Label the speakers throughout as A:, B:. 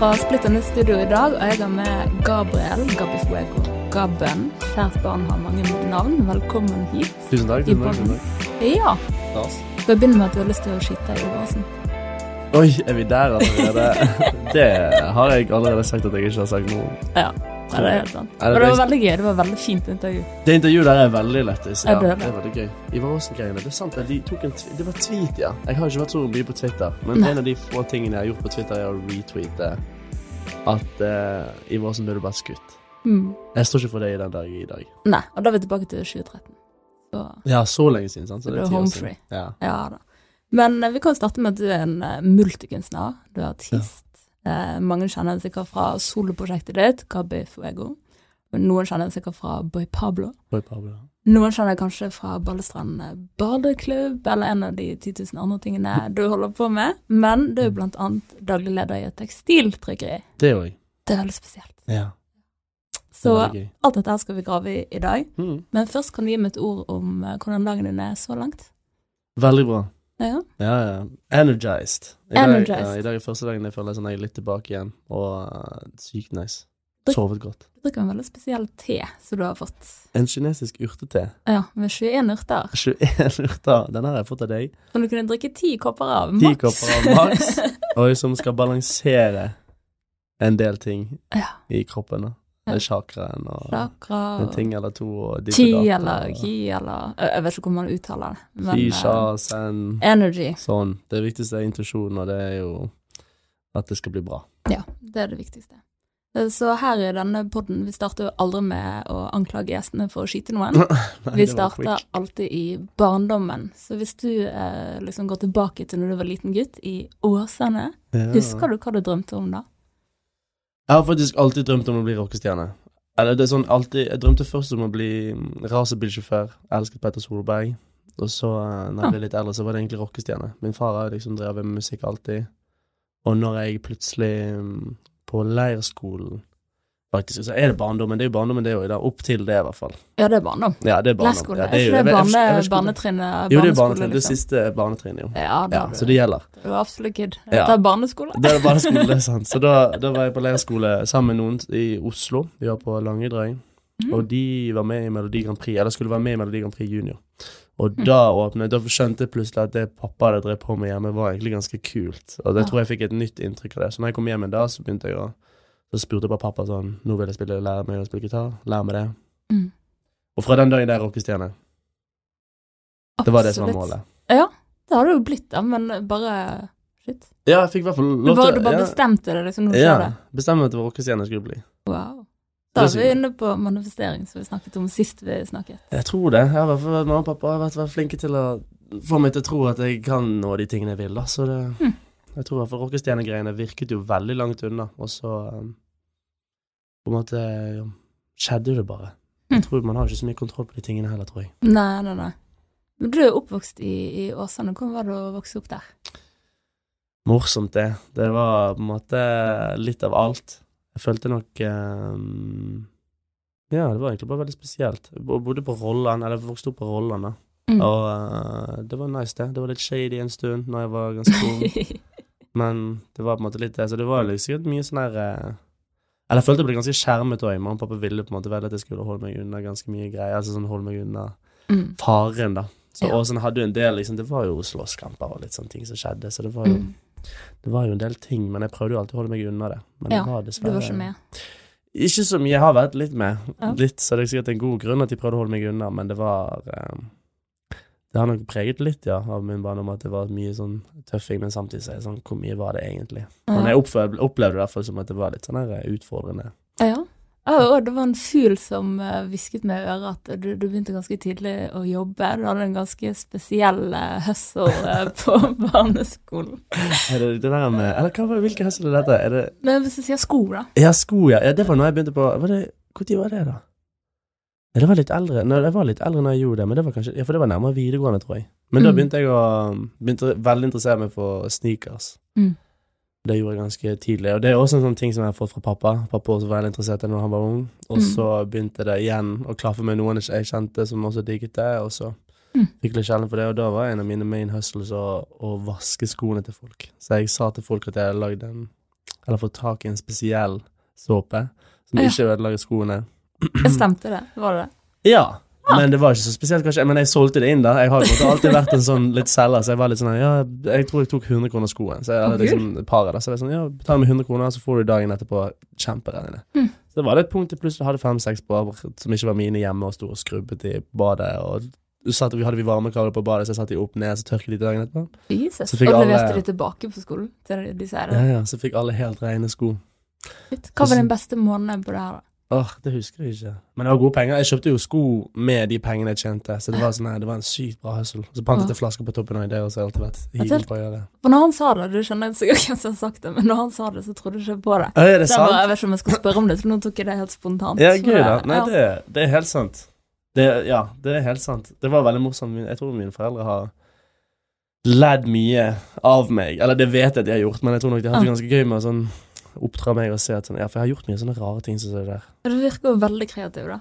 A: fra Splittende studio i dag, og jeg har med Gabriel Gabifuego. Gabben. Kjært barn har mange navn. Velkommen hit.
B: Tusen takk. Tusen takk.
A: Ja. Skal vi begynne med at du har lyst til å skyte i basen?
B: Oi, er vi der allerede? det har jeg allerede sagt at jeg ikke har sagt noe om.
A: Ja. Ja det er helt sant.
B: Er det
A: det var veldig gøy. Det var veldig fint intervju.
B: Det intervjuet der er veldig lættis. Ja,
A: det
B: det
A: det?
B: er veldig gøy. Ivar Aasen-greiene, det er sant. det, De tok en det var tweet, ja. Jeg har ikke vært så mye på Twitter, men
A: Nei.
B: en av de få tingene jeg har gjort på Twitter, er å retweete at uh, Ivar Aasen burde vært skutt.
A: Mm.
B: Jeg står ikke for det i den dag i dag.
A: Nei, og da er vi tilbake til 2013. Så
B: Ja, så lenge siden, sant? Så det
A: er
B: er ti år
A: home
B: siden.
A: free.
B: Ja.
A: ja da. Men eh, vi kan starte med at du er en eh, multikunstner. Du er artist. Eh, mange kjenner den sikkert fra soloprosjektet ditt, Gabi Fuego. Noen kjenner den sikkert fra Boy Pablo.
B: Boy Pablo.
A: Noen kjenner kanskje fra Ballestrand badeklubb, eller en av de 10 000 andre tingene du holder på med. Men du er blant annet daglig leder i et tekstiltrykkeri.
B: Det òg.
A: Det er veldig spesielt.
B: Ja. Det
A: Så
B: gøy.
A: alt dette skal vi grave i i dag.
B: Mm.
A: Men først kan du gi meg et ord om eh, hvordan dagen din er så langt.
B: Veldig bra.
A: Ja.
B: Ja, ja. Energized. I dag,
A: Energized.
B: Ja, I dag er første dagen jeg føler sånn jeg er litt tilbake igjen, og uh, sykt nice.
A: Drikk-
B: Sovet godt.
A: Du drikker en veldig spesiell te som du har fått.
B: En kinesisk urtete.
A: Ja, med 21 urter.
B: 21 urter. Den har jeg fått av deg.
A: Som du kunne drikke ti kopper av.
B: Ti
A: Maks.
B: kopper av maks. Og som skal balansere en del ting
A: Ja.
B: i kroppen. da.
A: Ja.
B: Chakraen og
A: Chakra
B: en ting eller to og datt
A: eller gi eller Jeg vet ikke hvordan man uttaler det. Men eh,
B: sen,
A: energy.
B: sånn. Det viktigste er intuisjon, og det er jo at det skal bli bra.
A: Ja, det er det viktigste. Eh, Så her i denne podden, vi starter jo aldri med å anklage gjestene for å skyte noen.
B: Nei,
A: Vi starter alltid i barndommen. Så hvis du eh, liksom går tilbake til når du var liten gutt, i Åsane,
B: Ja.
A: husker du hva du drømte om da?
B: Jeg har faktisk alltid drømt om å bli rockestjerne. Eller det er sånn alltid Jeg drømte først om å bli racerbilsjåfør. Jeg elsket Petter Solberg. Og så, eh, når jeg ble litt eldre, så var det egentlig rockestjerne. Min far har liksom drevet med musikk alltid. Og når jeg plutselig mm, På leirskolen Faktisk, så er det barndommen. Det er jo barndommen, det òg. Opp til det, i hvert fall.
A: Ja, det er barndom.
B: Ja, det er barndom. Ja,
A: er ikke det barnetrinnet?
B: Jo, det er barnetrinnet. Det
A: liksom?
B: siste barnetrinnet, jo.
A: Ja, da
B: Ja, så det gjelder.
A: du er absolutt kid.
B: Ja.
A: Det er barneskole.
B: Det er barneskole, det er sant. Så da, da var jeg på leirskole sammen med noen i Oslo. Vi var på Langedrøy.
A: Mm.
B: Og de var med i Melodi Grand Prix, eller skulle være med i Melodi Grand Prix Junior. Og
A: Mm.
B: da åpnet Da skjønte jeg plutselig at det pappa hadde drevet på med hjemme, var egentlig ganske kult. Og det tror jeg fikk et nytt inntrykk av det. Så når jeg kom hjem en dag, så begynte jeg å Så spurte jeg bare pappa sånn Nå vil jeg spille, lære meg å spille gitar. Lær meg det.
A: Mm.
B: Og fra den dagen der rockestjerne. Det var det som var målet.
A: Ja, det har det jo blitt, da, men bare Shit.
B: Ja, jeg fikk i hvert fall lov
A: bare,
B: til
A: du bare
B: ja,
A: bestemte det liksom når du
B: Ja. Bestemte meg det var rockestjerne skulle bli.
A: Wow. Da
B: er
A: vi inne på manifestering, som vi snakket om sist vi snakket.
B: Jeg tror det. Jeg har vært, mamma og pappa har vært, vært flinke til å få meg til å tro at jeg kan nå de tingene jeg vil, da. Så det
A: Hm.
B: Jeg tror i hvert fall rockestjernegreiene virket jo veldig langt unna, og så um, På en måte ja, skjedde det bare. Jeg
A: Hm.
B: tror Man har ikke så mye kontroll på de tingene heller, tror jeg.
A: Nei, nei, nei. Men du er oppvokst i, i Åsane. Hvordan var det å vokse opp der?
B: Morsomt, det. Det var på en måte litt av alt. Jeg følte nok um, Ja, det var egentlig bare veldig spesielt. Jeg bodde på Rolland, eller vokste opp på Rolland, da.
A: Mm.
B: Og uh, det var nice, det. Det var litt shady en stund når jeg var ganske ung. Men det var på en måte litt det. Så det var liksom sikkert mye sånn her eh, Eller jeg følte jeg ble ganske skjermet òg. Mamma og pappa ville på en måte vel at jeg skulle holde meg unna ganske mye greier. Altså sånn holde meg unna
A: mm.
B: faren, da. Så
A: Ja.
B: Åsen hadde jo en del liksom Det var jo slåsskamper og litt sånne ting som skjedde, så det var jo
A: Mm.
B: Det var jo en del ting, men jeg prøvde jo alltid å holde meg unna det. Men
A: Ja,
B: det var
A: Du var ikke med?
B: Ikke så mye. Jeg har vært litt med.
A: Ja.
B: Litt, så det er sikkert en god grunn at de prøvde å holde meg unna, men det var eh, Det har nok preget litt, ja, av min barndom at det var mye sånn tøffing, men samtidig så er det sånn Hvor mye var det egentlig? Men jeg opplev- opplevde det iallfall som at det var litt sånn eh, utfordrende.
A: Ja. Og det var en fugl som eh, hvisket meg i øret at du, du begynte ganske tidlig å jobbe. Du hadde en ganske spesiell høssel hustle eh, på barneskolen.
B: Er det det der med Eller hva hvilken hvilke hester er dette? Er det
A: Men hvis du sier sko, da?
B: Ja, sko, ja. ja. Det var når jeg begynte på var det, Når var det, da? Ja, det var litt eldre Nei, jeg var litt eldre når jeg gjorde det, men det var kanskje Ja, for det var nærmere videregående, tror jeg. Men da
A: Mm.
B: begynte jeg å Begynte veldig interessere meg for sneakers.
A: Mm.
B: Det gjorde jeg ganske tidlig. Og det er også en sånn ting som jeg har fått fra pappa. Pappa var også veldig interessert i når han var ung. Og
A: Mm.
B: så begynte det igjen å klaffe med noen jeg kjente som også digget det, og så
A: Mm.
B: fikk litt kjelen for det. Og da var en av mine main hustles å, å vaske skoene til folk. Så jeg sa til folk at jeg hadde lagd en eller fått tak i en spesiell såpe som ikke ødelager skoene.
A: Jeg stemte det, var det det?
B: Ja, men det var ikke så spesielt, kanskje. Men jeg solgte det inn, da. Jeg har alltid vært en sånn litt selger, så jeg var litt sånn Ja, jeg tror jeg tok 100 kroner skoen. Så jeg hadde liksom et par av det. Så jeg var sånn Ja, betal med 100 kroner, så får du dagen etterpå kjemperegnene.
A: Mm.
B: Så det var det et punkt til plutselig hadde fem-seks par som ikke var mine hjemme, og sto og skrubbet i badet. Og satt, vi hadde vi varmekabler på badet, så jeg satte de opp ned, så tørket de dagen etterpå.
A: Jesus. Og leverte de tilbake på skolen til de, de?
B: Ja, ja, så fikk alle helt rene sko.
A: Hva var din beste måned på det her, da?
B: Åh, det husker jeg ikke. Men det var gode penger. Jeg kjøpte jo sko med de pengene jeg tjente, så det var, sånn, det var en sykt bra hustle. Så pantet jeg flasker på toppen det, og så har jeg alltid vært hiven på å gjøre.
A: For når han sa det, du skjønner sikkert hvem som har sagt det, men når han sa det, så trodde jeg ikke på det.
B: Å, er det
A: Så sant? bare, jeg vet ikke om jeg skal spørre om det, for nå tok jeg det helt spontant.
B: Ja,
A: gud
B: gøy, da. Nei, det, det er helt sant. Det, ja, det er helt sant. Det var veldig morsomt. Jeg tror mine foreldre har ledd mye av meg. Eller det vet jeg at de har gjort, men jeg tror nok de har hatt det ganske gøy med sånn oppdra meg og se at sånn Ja, for jeg har gjort mye sånne rare ting som det der.
A: Du virker jo veldig kreativ, da.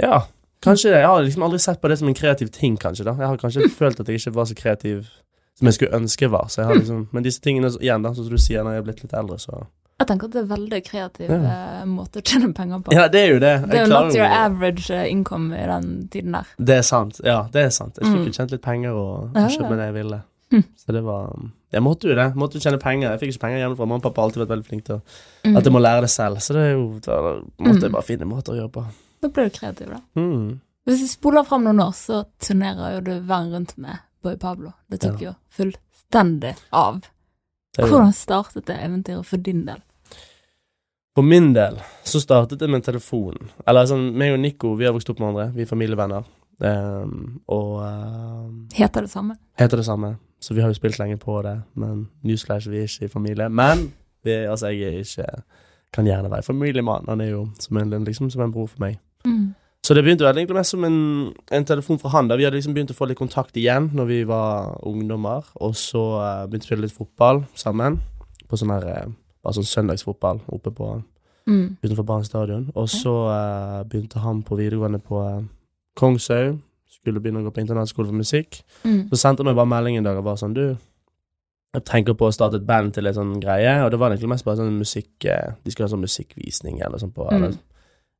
B: Ja, kanskje det. Jeg har liksom aldri sett på det som en kreativ ting, kanskje. da Jeg har kanskje følt at jeg ikke var så kreativ som jeg skulle ønske jeg var. Så jeg har liksom Men disse tingene, igjen, da, som du sier, når jeg er blitt litt eldre, så
A: Jeg tenker at det er veldig kreativ
B: Ja.
A: eh, måte å tjene penger på.
B: Ja, det er jo det.
A: det er jo not your average eh, income i den tiden der.
B: Det er sant. Ja, det er sant. Jeg fikk
A: Mm.
B: jo tjent litt penger og
A: Ja, ja.
B: kjøpt meg det jeg ville.
A: Hm.
B: Så det var Jeg måtte jo det. Måtte jo tjene penger. Jeg fikk ikke penger hjemmefra. Mamma og pappa har alltid vært veldig flinke til
A: Mm.
B: at jeg må lære det selv. Så det er jo da måtte
A: Mm.
B: jeg bare finne måter å gjøre på.
A: Da ble du kreativ, da.
B: Mm.
A: Hvis vi spoler fram noen år, så turnerer jo du verden rundt med Boy Pablo. Det tok
B: Ja.
A: jo fullstendig av. Hvordan startet det eventyret for din del?
B: For min del så startet det med en telefon. Eller sånn, meg og Nico vi har vokst opp med hverandre. Vi er familievenner. Ehm, og uh,
A: Heter det samme?
B: heter det samme. Så vi har jo spilt lenge på det. Men newsflash, vi er ikke i familie. Men vi, altså, jeg er ikke Kan gjerne være familiemann. Han er jo som en, liksom, som en bror for meg.
A: Mm.
B: Så det begynte egentlig mest som en, en telefon fra han. da Vi hadde liksom begynt å få litt kontakt igjen når vi var ungdommer. Og så uh, begynte vi å spille litt fotball sammen. På sånn her uh, Bare sånn søndagsfotball oppe på
A: Mm.
B: utenfor Barents stadion. Og så uh, begynte han på videregående på Kongshaug. Skulle begynne å gå på internatskole for musikk.
A: Mm.
B: Så sendte han meg bare melding en dag og var sånn Du, jeg tenker på å starte et band til en sånn greie. Og det var egentlig mest bare sånn musikk eh, De skulle ha sånn musikkvisning eller sånn på
A: Mm.
B: eller,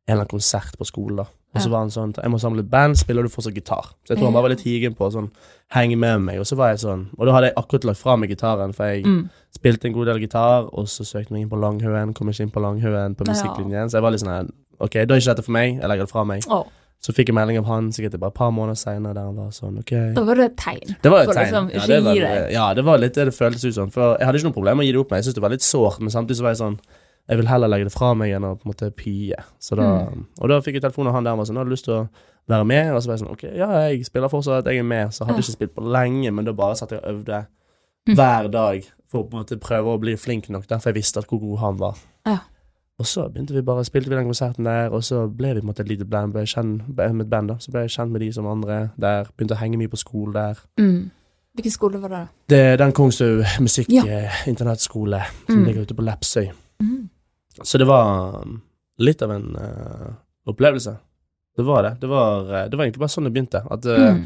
B: en eller annen konsert på skolen, da. Og så
A: Ja.
B: var han sånn Jeg må samle et band, spiller du fortsatt gitar? Så jeg tror han bare var litt higen på å sånn henge med meg. Og så var jeg sånn Og da hadde jeg akkurat lagt fra meg gitaren, for jeg
A: Mm.
B: spilte en god del gitar, og så søkte jeg meg inn på Langhaugen, kom ikke inn på Langhaugen på
A: Ja.
B: så jeg var litt sånn Ok, da er ikke dette for meg, jeg legger det fra meg.
A: Å,
B: Så fikk jeg melding av han sikkert bare et par måneder seinere, der han var sånn Ok.
A: da var det et tegn.
B: Det var et tegn.
A: liksom,
B: ja, det var, ja, det var litt det det føltes ut som. For jeg hadde ikke noe problem med å gi det opp, men jeg syntes det var litt sårt. Men samtidig så var jeg sånn Jeg vil heller legge det fra meg enn å på en måte pie. Så da,
A: Mm.
B: Og da fikk jeg telefon av han der og var sånn Har du lyst til å være med? Og så var jeg sånn Ok, ja, jeg spiller fortsatt, jeg er med. Så hadde
A: Ja.
B: jeg ikke spilt på lenge, men da bare satt jeg og øvde
A: Mm.
B: hver dag for å på en måte prøve å bli flink nok, der, for jeg visste at hvor god han var.
A: Ja.
B: Og så begynte vi bare, spilte vi den konserten der, og så ble vi på en måte et lite band, ble kjent med et band da, så ble jeg kjent med de som andre der, begynte å henge mye på skole der.
A: Mm. Hvilken skole var det, da?
B: Det er den Kongshaug musikk
A: Ja.
B: eh, som
A: Mm.
B: ligger ute på Lepsøy.
A: Mm.
B: Så det var um, litt av en uh, opplevelse. Det var det. Det var, eh, det var egentlig bare sånn det begynte. At
A: uh.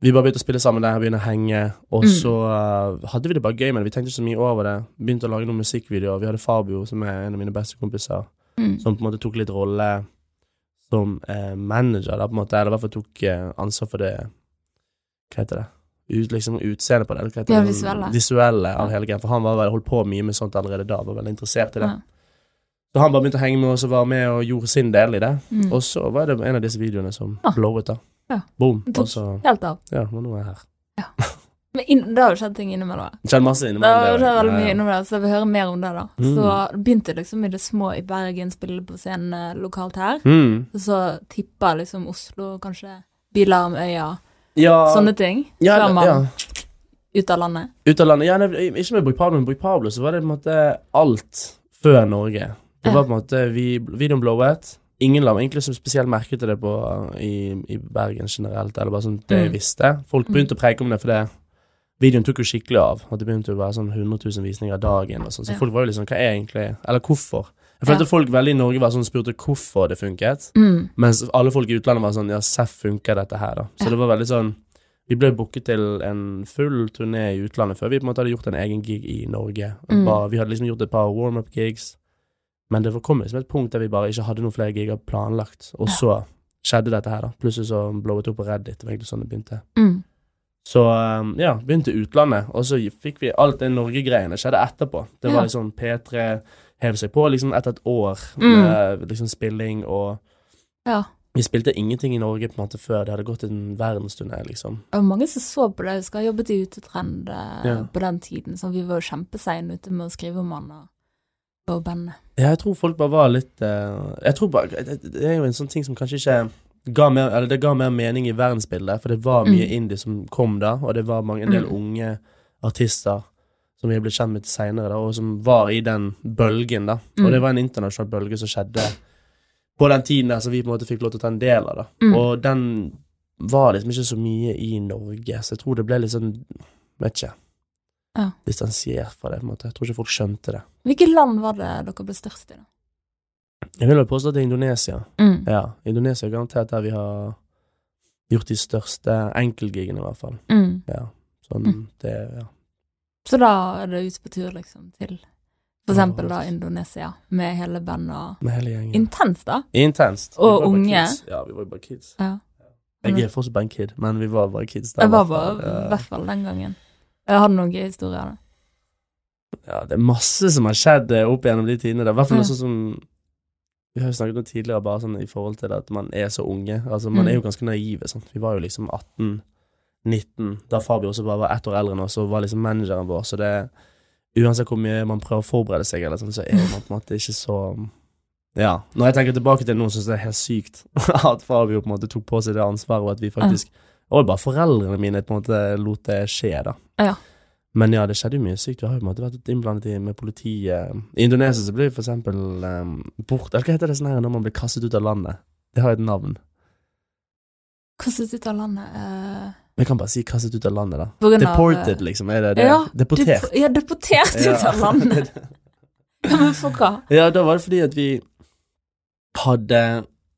B: Vi bare begynte å spille sammen der, begynne å henge, og
A: Mm.
B: så uh, hadde vi det bare gøy med det. Vi tenkte ikke så mye over det. Begynte å lage noen musikkvideoer. Vi hadde Fabio, som er en av mine beste kompiser,
A: Mm.
B: som på en måte tok litt rolle som uh, manager, da, på en måte, eller i hvert fall tok uh, ansvar for det Hva heter det? Ut, liksom utseendet på det. Hva heter
A: Ja,
B: det?
A: visuelle.
B: Visuelle av
A: Ja.
B: hele greia. For han var holdt på mye med sånt allerede da, var veldig interessert i det.
A: Ja.
B: Så han bare begynte å henge med oss og var med og gjorde sin del i det.
A: Mm.
B: Og så var det en av disse videoene som
A: Ja.
B: blowet, da.
A: Ja.
B: Boom. Og så
A: Helt av.
B: Ja, men nå er jeg her.
A: Men inn, det har jo skjedd ting innimellom.
B: Det skjedde masse
A: Det
B: innimellom.
A: har
B: det,
A: skjedd veldig mye
B: ja.
A: innimellom, så jeg vil høre mer om det, da.
B: Mm.
A: Så begynte liksom i det små i Bergen, spille på scenen eh, lokalt her.
B: Mm.
A: Så tippa liksom Oslo, kanskje Biler om Øya,
B: Ja,
A: sånne ting.
B: ja,
A: før man
B: ja.
A: ut av landet.
B: Ut av landet. Ja, nei, ikke med Bruk Pablo, men Bruk Pablo så var det på en måte alt før Norge. Det var på en måte vi, Videoen blowet. Ingen la egentlig som spesielt merke til det på, i, i Bergen generelt, eller bare sånn det jeg
A: Mm.
B: visste. Folk
A: Mm.
B: begynte å preke om det, for det videoen tok jo skikkelig av. At det begynte å være sånn 100 000 visninger dagen og sånn. Så
A: Ja.
B: folk var jo liksom Hva er egentlig Eller hvorfor? Jeg følte
A: Ja.
B: folk veldig i Norge var sånn spurte hvorfor det funket,
A: Mm.
B: mens alle folk i utlandet var sånn Ja, seff funker dette her, da. Så
A: Ja.
B: det var veldig sånn Vi ble booket til en full turné i utlandet før vi på en måte hadde gjort en egen gig i Norge.
A: Mm.
B: Bare, vi hadde liksom gjort et par warm-up-gigs, men det kom liksom et punkt der vi bare ikke hadde noen flere giga planlagt. Og så skjedde dette her, da. Plutselig så blowet det opp på Reddit. Det var egentlig sånn det begynte.
A: Mm.
B: Så um, ja, begynte utlandet, og så fikk vi alt det Norge-greiene skjedde etterpå. Det var liksom P3 hev seg på liksom etter et år
A: Mm.
B: liksom spilling, og
A: Ja.
B: vi spilte ingenting i Norge på en måte før det hadde gått en verdensturné, liksom.
A: Det var mange som så på det. Jeg husker jeg jobbet i Utetrend eh,
B: Ja.
A: på den tiden, så vi var jo kjempeseine ute med å skrive om han og, og bandet.
B: Ja, jeg tror folk bare var litt uh, Jeg tror bare det, det er jo en sånn ting som kanskje ikke ga mer Eller det ga mer mening i verdensbildet, for det var mye
A: Mm.
B: indie som kom da, og det var mange, en del
A: Mm.
B: unge artister som vi ble kjent med seinere, og som var i den bølgen, da. Og
A: Mm.
B: det var en internasjonal bølge som skjedde på den tiden der som vi på en måte fikk lov til å ta en del av, da.
A: Mm.
B: Og den var liksom ikke så mye i Norge, så jeg tror det ble litt sånn Vet ikke.
A: Ja.
B: Distansiert fra det, på en måte. Jeg tror ikke folk skjønte det.
A: Hvilke land var det dere ble størst i, da?
B: Jeg vil vel påstå at det er Indonesia.
A: Mm.
B: Ja, Indonesia er garantert der vi har gjort de største enkeltgigene, i hvert fall.
A: Mm.
B: Ja, sånn
A: Mm.
B: det, ja.
A: Så da er det ut på tur, liksom, til for eksempel da. Indonesia, med hele bandet og
B: Med hele gjengen.
A: Intenst, da.
B: Intenst.
A: Og unge.
B: Ja, vi var jo bare kids.
A: Ja.
B: Jeg er fortsatt bare en kid, men vi var bare kids der. Jeg
A: var bare, i hvert fall den gangen. Jeg du noen gøye historier. da.
B: Ja, det er masse som har skjedd eh, opp gjennom de tidene. I hvert fall noe sånn som Vi har jo snakket om tidligere, bare sånn i forhold til at man er så unge. Altså, Man
A: Mm.
B: er jo ganske naive. sant? Vi var jo liksom 18-19 da Fabio også bare var ett år eldre enn oss og var liksom manageren vår, så det Uansett hvor mye man prøver å forberede seg, eller sånn, så er man på en måte ikke så Ja. Når jeg tenker tilbake til det nå, syns jeg det er helt sykt at Fabio på en måte tok på seg det ansvaret, og at vi faktisk Og bare foreldrene mine på en måte lot det skje, da.
A: Ja.
B: Men ja, det skjedde jo mye sykt. Vi har jo på en måte vært innblandet i med politiet. I Indonesia så blir vi for eksempel um, bort Eller hva heter det sånn her når man blir kastet ut av landet? Det har et navn.
A: Kastet ut av landet uh...
B: Vi kan bare si kastet ut av landet, da.
A: av,
B: Deported, liksom. Er det det?
A: Ja,
B: Deportert.
A: Dep ja, deportert ut av landet. Ja, men for hva?
B: ja, da var det fordi at vi hadde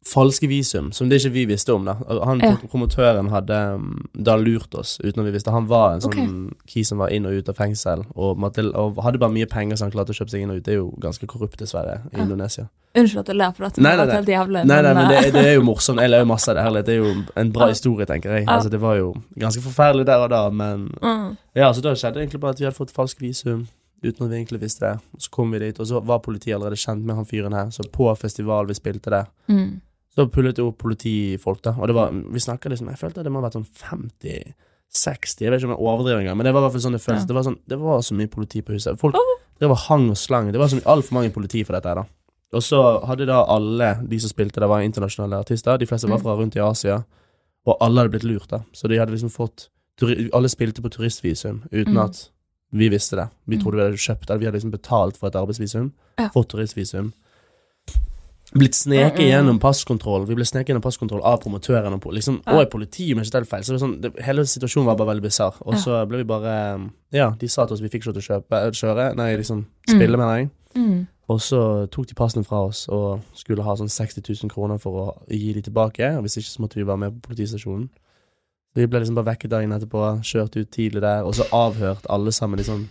B: falske visum, som det ikke vi visste om, da. Han
A: Ja.
B: promotøren hadde um, da lurt oss, uten at vi visste. Han var en sånn
A: okay.
B: key som var inn og ut av fengsel, og, måtte, og hadde bare mye penger så han klarte å kjøpe seg inn og ut. Det er jo ganske korrupt, dessverre, i
A: Ja.
B: Indonesia.
A: Unnskyld at du ler, for dette
B: Nei, nei, nei.
A: helt jævlig.
B: Nei, nei, men det,
A: eh,
B: det er jo morsomt. Jeg ler jo masse av det. Herlig. Det er jo en bra historie, tenker jeg.
A: Ja.
B: Altså, det var jo ganske forferdelig der og da, men
A: mm.
B: Ja, så da skjedde det egentlig bare at vi hadde fått falsk visum uten at vi egentlig visste det. Så kom vi dit, og så var politiet allerede kjent med han fyren her, så på festival vi spilte der,
A: Mm.
B: Så pullet jo politifolk, da. Og det var Vi snakka liksom Jeg følte det må ha vært sånn 50-60, jeg vet ikke om jeg overdriver engang, men det var i hvert fall sånn det føltes.
A: Ja.
B: Det var sånn Det var så mye politi på huset. Folk drev og hang og slang. Det var så altfor mange politi for dette her, da. Og så hadde da alle de som spilte der, var internasjonale artister. De fleste var
A: Mm.
B: fra rundt i Asia. Og alle hadde blitt lurt, da. Så de hadde liksom fått Alle spilte på turistvisum uten
A: Mm.
B: at vi visste det. Vi
A: Mm.
B: trodde vi hadde kjøpt det. Vi hadde liksom betalt for et arbeidsvisum.
A: Ja.
B: Fått turistvisum. Blitt sneket
A: Mm, mm.
B: gjennom passkontroll. Vi ble sneket gjennom passkontroll av promotøren og, liksom,
A: Ja.
B: og politiet, om ikke tar feil. Så det sånn, det, hele situasjonen var bare veldig bisarr. Og
A: Ja.
B: så ble vi bare Ja, de sa til oss vi fikk ikke lov til å kjøpe, eh, kjøre, nei, liksom
A: Mm.
B: spille, mener jeg.
A: Mm.
B: Og så tok de passene fra oss og skulle ha sånn 60 000 kroner for å gi de tilbake. Og hvis ikke så måtte vi være med på politistasjonen. Så vi ble liksom bare vekket dagen etterpå, kjørt ut tidlig der, og så avhørt alle sammen i sånn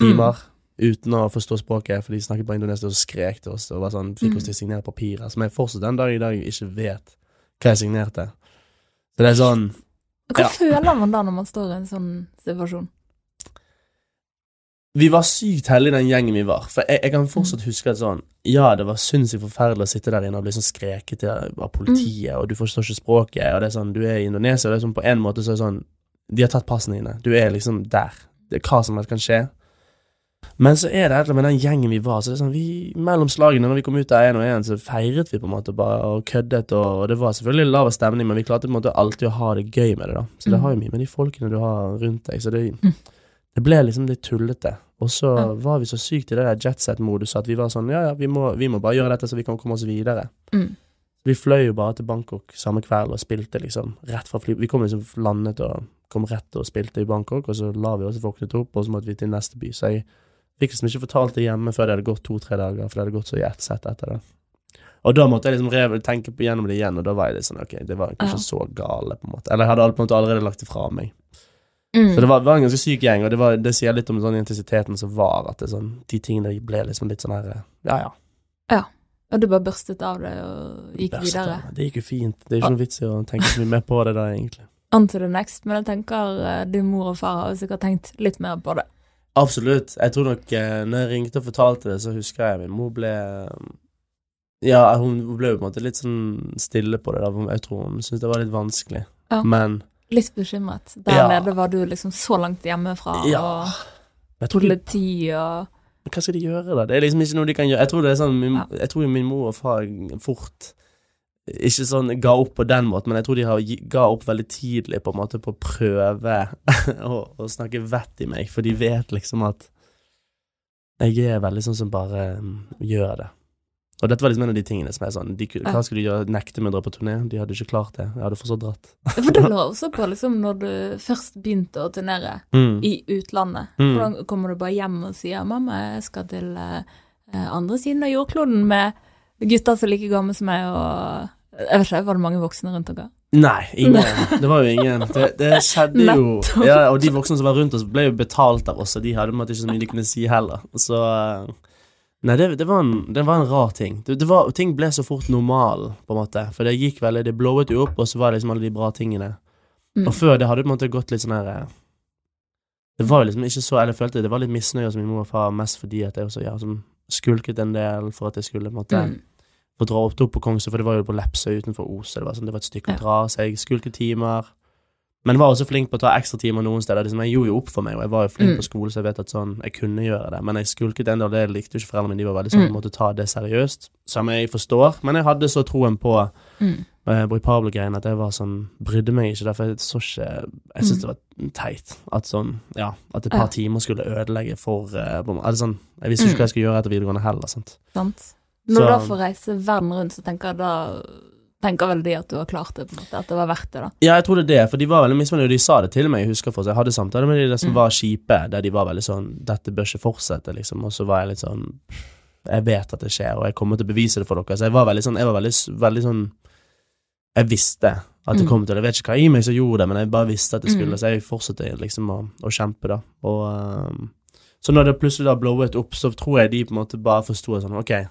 B: timer. Uten å forstå språket, for de snakket bare indonesisk og skrek til oss og var sånn, fikk oss til å signere papirer, som jeg fortsatt den dag i dag ikke vet hva jeg signerte. Så det er sånn
A: Hva
B: Ja.
A: føler man da når man står i en sånn situasjon?
B: Vi var sykt heldige, den gjengen vi var. For jeg, jeg kan fortsatt
A: Mm.
B: huske at sånn Ja, det var sinnssykt forferdelig å sitte der inne og bli sånn skreket til av politiet, og du forstår ikke språket, og det er sånn Du er i Indonesia, og det er sånn på en måte så er det sånn De har tatt passene dine. Du er liksom der. Det er hva som helst kan skje. Men så er det et eller annet med den gjengen vi var, så det er sånn vi Mellom slagene, når vi kom ut av én og én, så feiret vi på en måte bare og køddet, og, og det var selvfølgelig lav stemning, men vi klarte på en måte alltid å ha det gøy med det, da. Så det
A: Mm.
B: har jo mye med de folkene du har rundt deg, så det
A: Mm.
B: det ble liksom litt tullete. Og så var vi så sykt i det der jetset-modus at vi var sånn Ja, ja, vi må, vi må bare gjøre dette så vi kan komme oss videre.
A: Mm.
B: Vi fløy jo bare til Bangkok samme kveld og spilte liksom rett fra fly. Vi kom liksom landet og kom rett og spilte i Bangkok, og så la vi oss våknet opp, og så måtte vi til neste by. Så jeg fikk liksom ikke fortalt det hjemme før det hadde gått to-tre dager, for det hadde gått så i ett sett etter det. Og da måtte jeg liksom tenke på gjennom det igjen, og da var jeg litt sånn Ok, det var kanskje
A: Ja.
B: så gale, på en måte. Eller jeg hadde på en måte allerede lagt det fra meg.
A: Mm.
B: Så det var, var en ganske syk gjeng, og det, var, det sier litt om sånn intensiteten som var, at det sånn, de tingene ble liksom litt sånn her Ja, Ja, ja.
A: Og du bare børstet av det og gikk
B: Best,
A: videre.
B: Det gikk jo fint. Det er ikke noe vits i å tenke så mye mer på det da, egentlig.
A: On to the next. Men jeg tenker eh, din mor og far har sikkert tenkt litt mer på det.
B: Absolutt. Jeg tror nok eh, Når jeg ringte og fortalte det, så husker jeg min mor ble Ja, hun ble jo på en måte litt sånn stille på det. da Jeg tror hun syntes det var litt vanskelig.
A: Ja.
B: Men
A: Litt bekymret. Der
B: Ja.
A: nede var du liksom så langt hjemmefra,
B: Ja.
A: og politi og
B: Hva skal de gjøre, da? Det er liksom ikke noe de kan gjøre. Jeg tror det er sånn min. Jeg tror min mor og far fort ikke sånn ga opp på den måten, men jeg tror de har, ga opp veldig tidlig på en måte på å prøve å, å snakke vett i meg, for de vet liksom at jeg er veldig sånn som bare mm, gjør det. Og dette var liksom en av de tingene som er sånn de. Hva skulle de gjøre? Nekte meg å dra på turné? De hadde ikke klart det. Jeg hadde fortsatt dratt.
A: For det lå også på, liksom, når du først begynte å turnere
B: Mm.
A: i utlandet.
B: Mm.
A: Hvordan kommer du bare hjem og sier 'mamma, jeg skal til eh, andre siden av jordkloden med gutter som er like gamle som meg', og Jeg vet ikke, var det mange voksne rundt dere?
B: Nei, ingen. Det var jo ingen. Det, det skjedde jo ja, Og de voksne som var rundt oss, ble jo betalt av oss, og de hadde ikke så mye de kunne si heller. Så eh, Nei, det, det, var, en, det var en rar ting. Det, det var, ting ble så fort normal, på en måte. For det gikk veldig Det blowet jo opp, og så var det liksom alle de bra tingene.
A: Mm.
B: Og før det hadde det på en måte gått litt sånn her eh, Det var jo liksom ikke så Eller jeg følte det var litt misnøye hos min mor og far, mest fordi at jeg også ja, som skulket en del for at jeg skulle på en måte
A: Mm.
B: Få dra opp, opp på for det var jo på Lepsøy utenfor Os, det var, sånn, det var et stykke å dra, så jeg skulket timer. Men var også flink på å ta ekstratimer noen steder. Liksom, jeg gjorde jo opp for meg, og jeg var jo flink
A: Mm.
B: på skole, så jeg vet at sånn, jeg kunne gjøre det. Men jeg skulket en del, det likte jo ikke foreldrene mine, de var veldig sånn,
A: Mm.
B: måtte ta det seriøst, som jeg forstår. Men jeg hadde så troen på
A: Mm.
B: uh, Pablo-greiene at jeg var sånn, brydde meg ikke, derfor jeg så ikke Jeg syntes det var teit at sånn, ja, at et par
A: Mm. Ja.
B: timer skulle ødelegge for uh, altså, sånn, Jeg visste ikke
A: Mm.
B: hva jeg skulle gjøre etter videregående heller, sant.
A: Sant? Når
B: Så-
A: du da får reise verden rundt, så tenker jeg da tenker vel de at du har klart det, på en måte, at det var verdt det, da.
B: Ja, jeg tror det er det, for de var veldig misfornøyde, de sa det til meg, jeg husker for Jeg hadde samtaler med de der som
A: Mm.
B: var kjipe, der de var veldig sånn 'Dette bør ikke fortsette', liksom, og så var jeg litt sånn Jeg vet at det skjer, og jeg kommer til å bevise det for dere, så jeg var veldig sånn Jeg var veldig, veldig sånn Jeg visste at det
A: Mm.
B: kom til Jeg vet ikke hva i meg som gjorde det, men jeg bare visste at det skulle,
A: Mm.
B: så jeg fortsatte liksom å, å kjempe, da. Og um, Så når det plutselig da blowet opp, så tror jeg de på en måte bare forsto sånn Ok,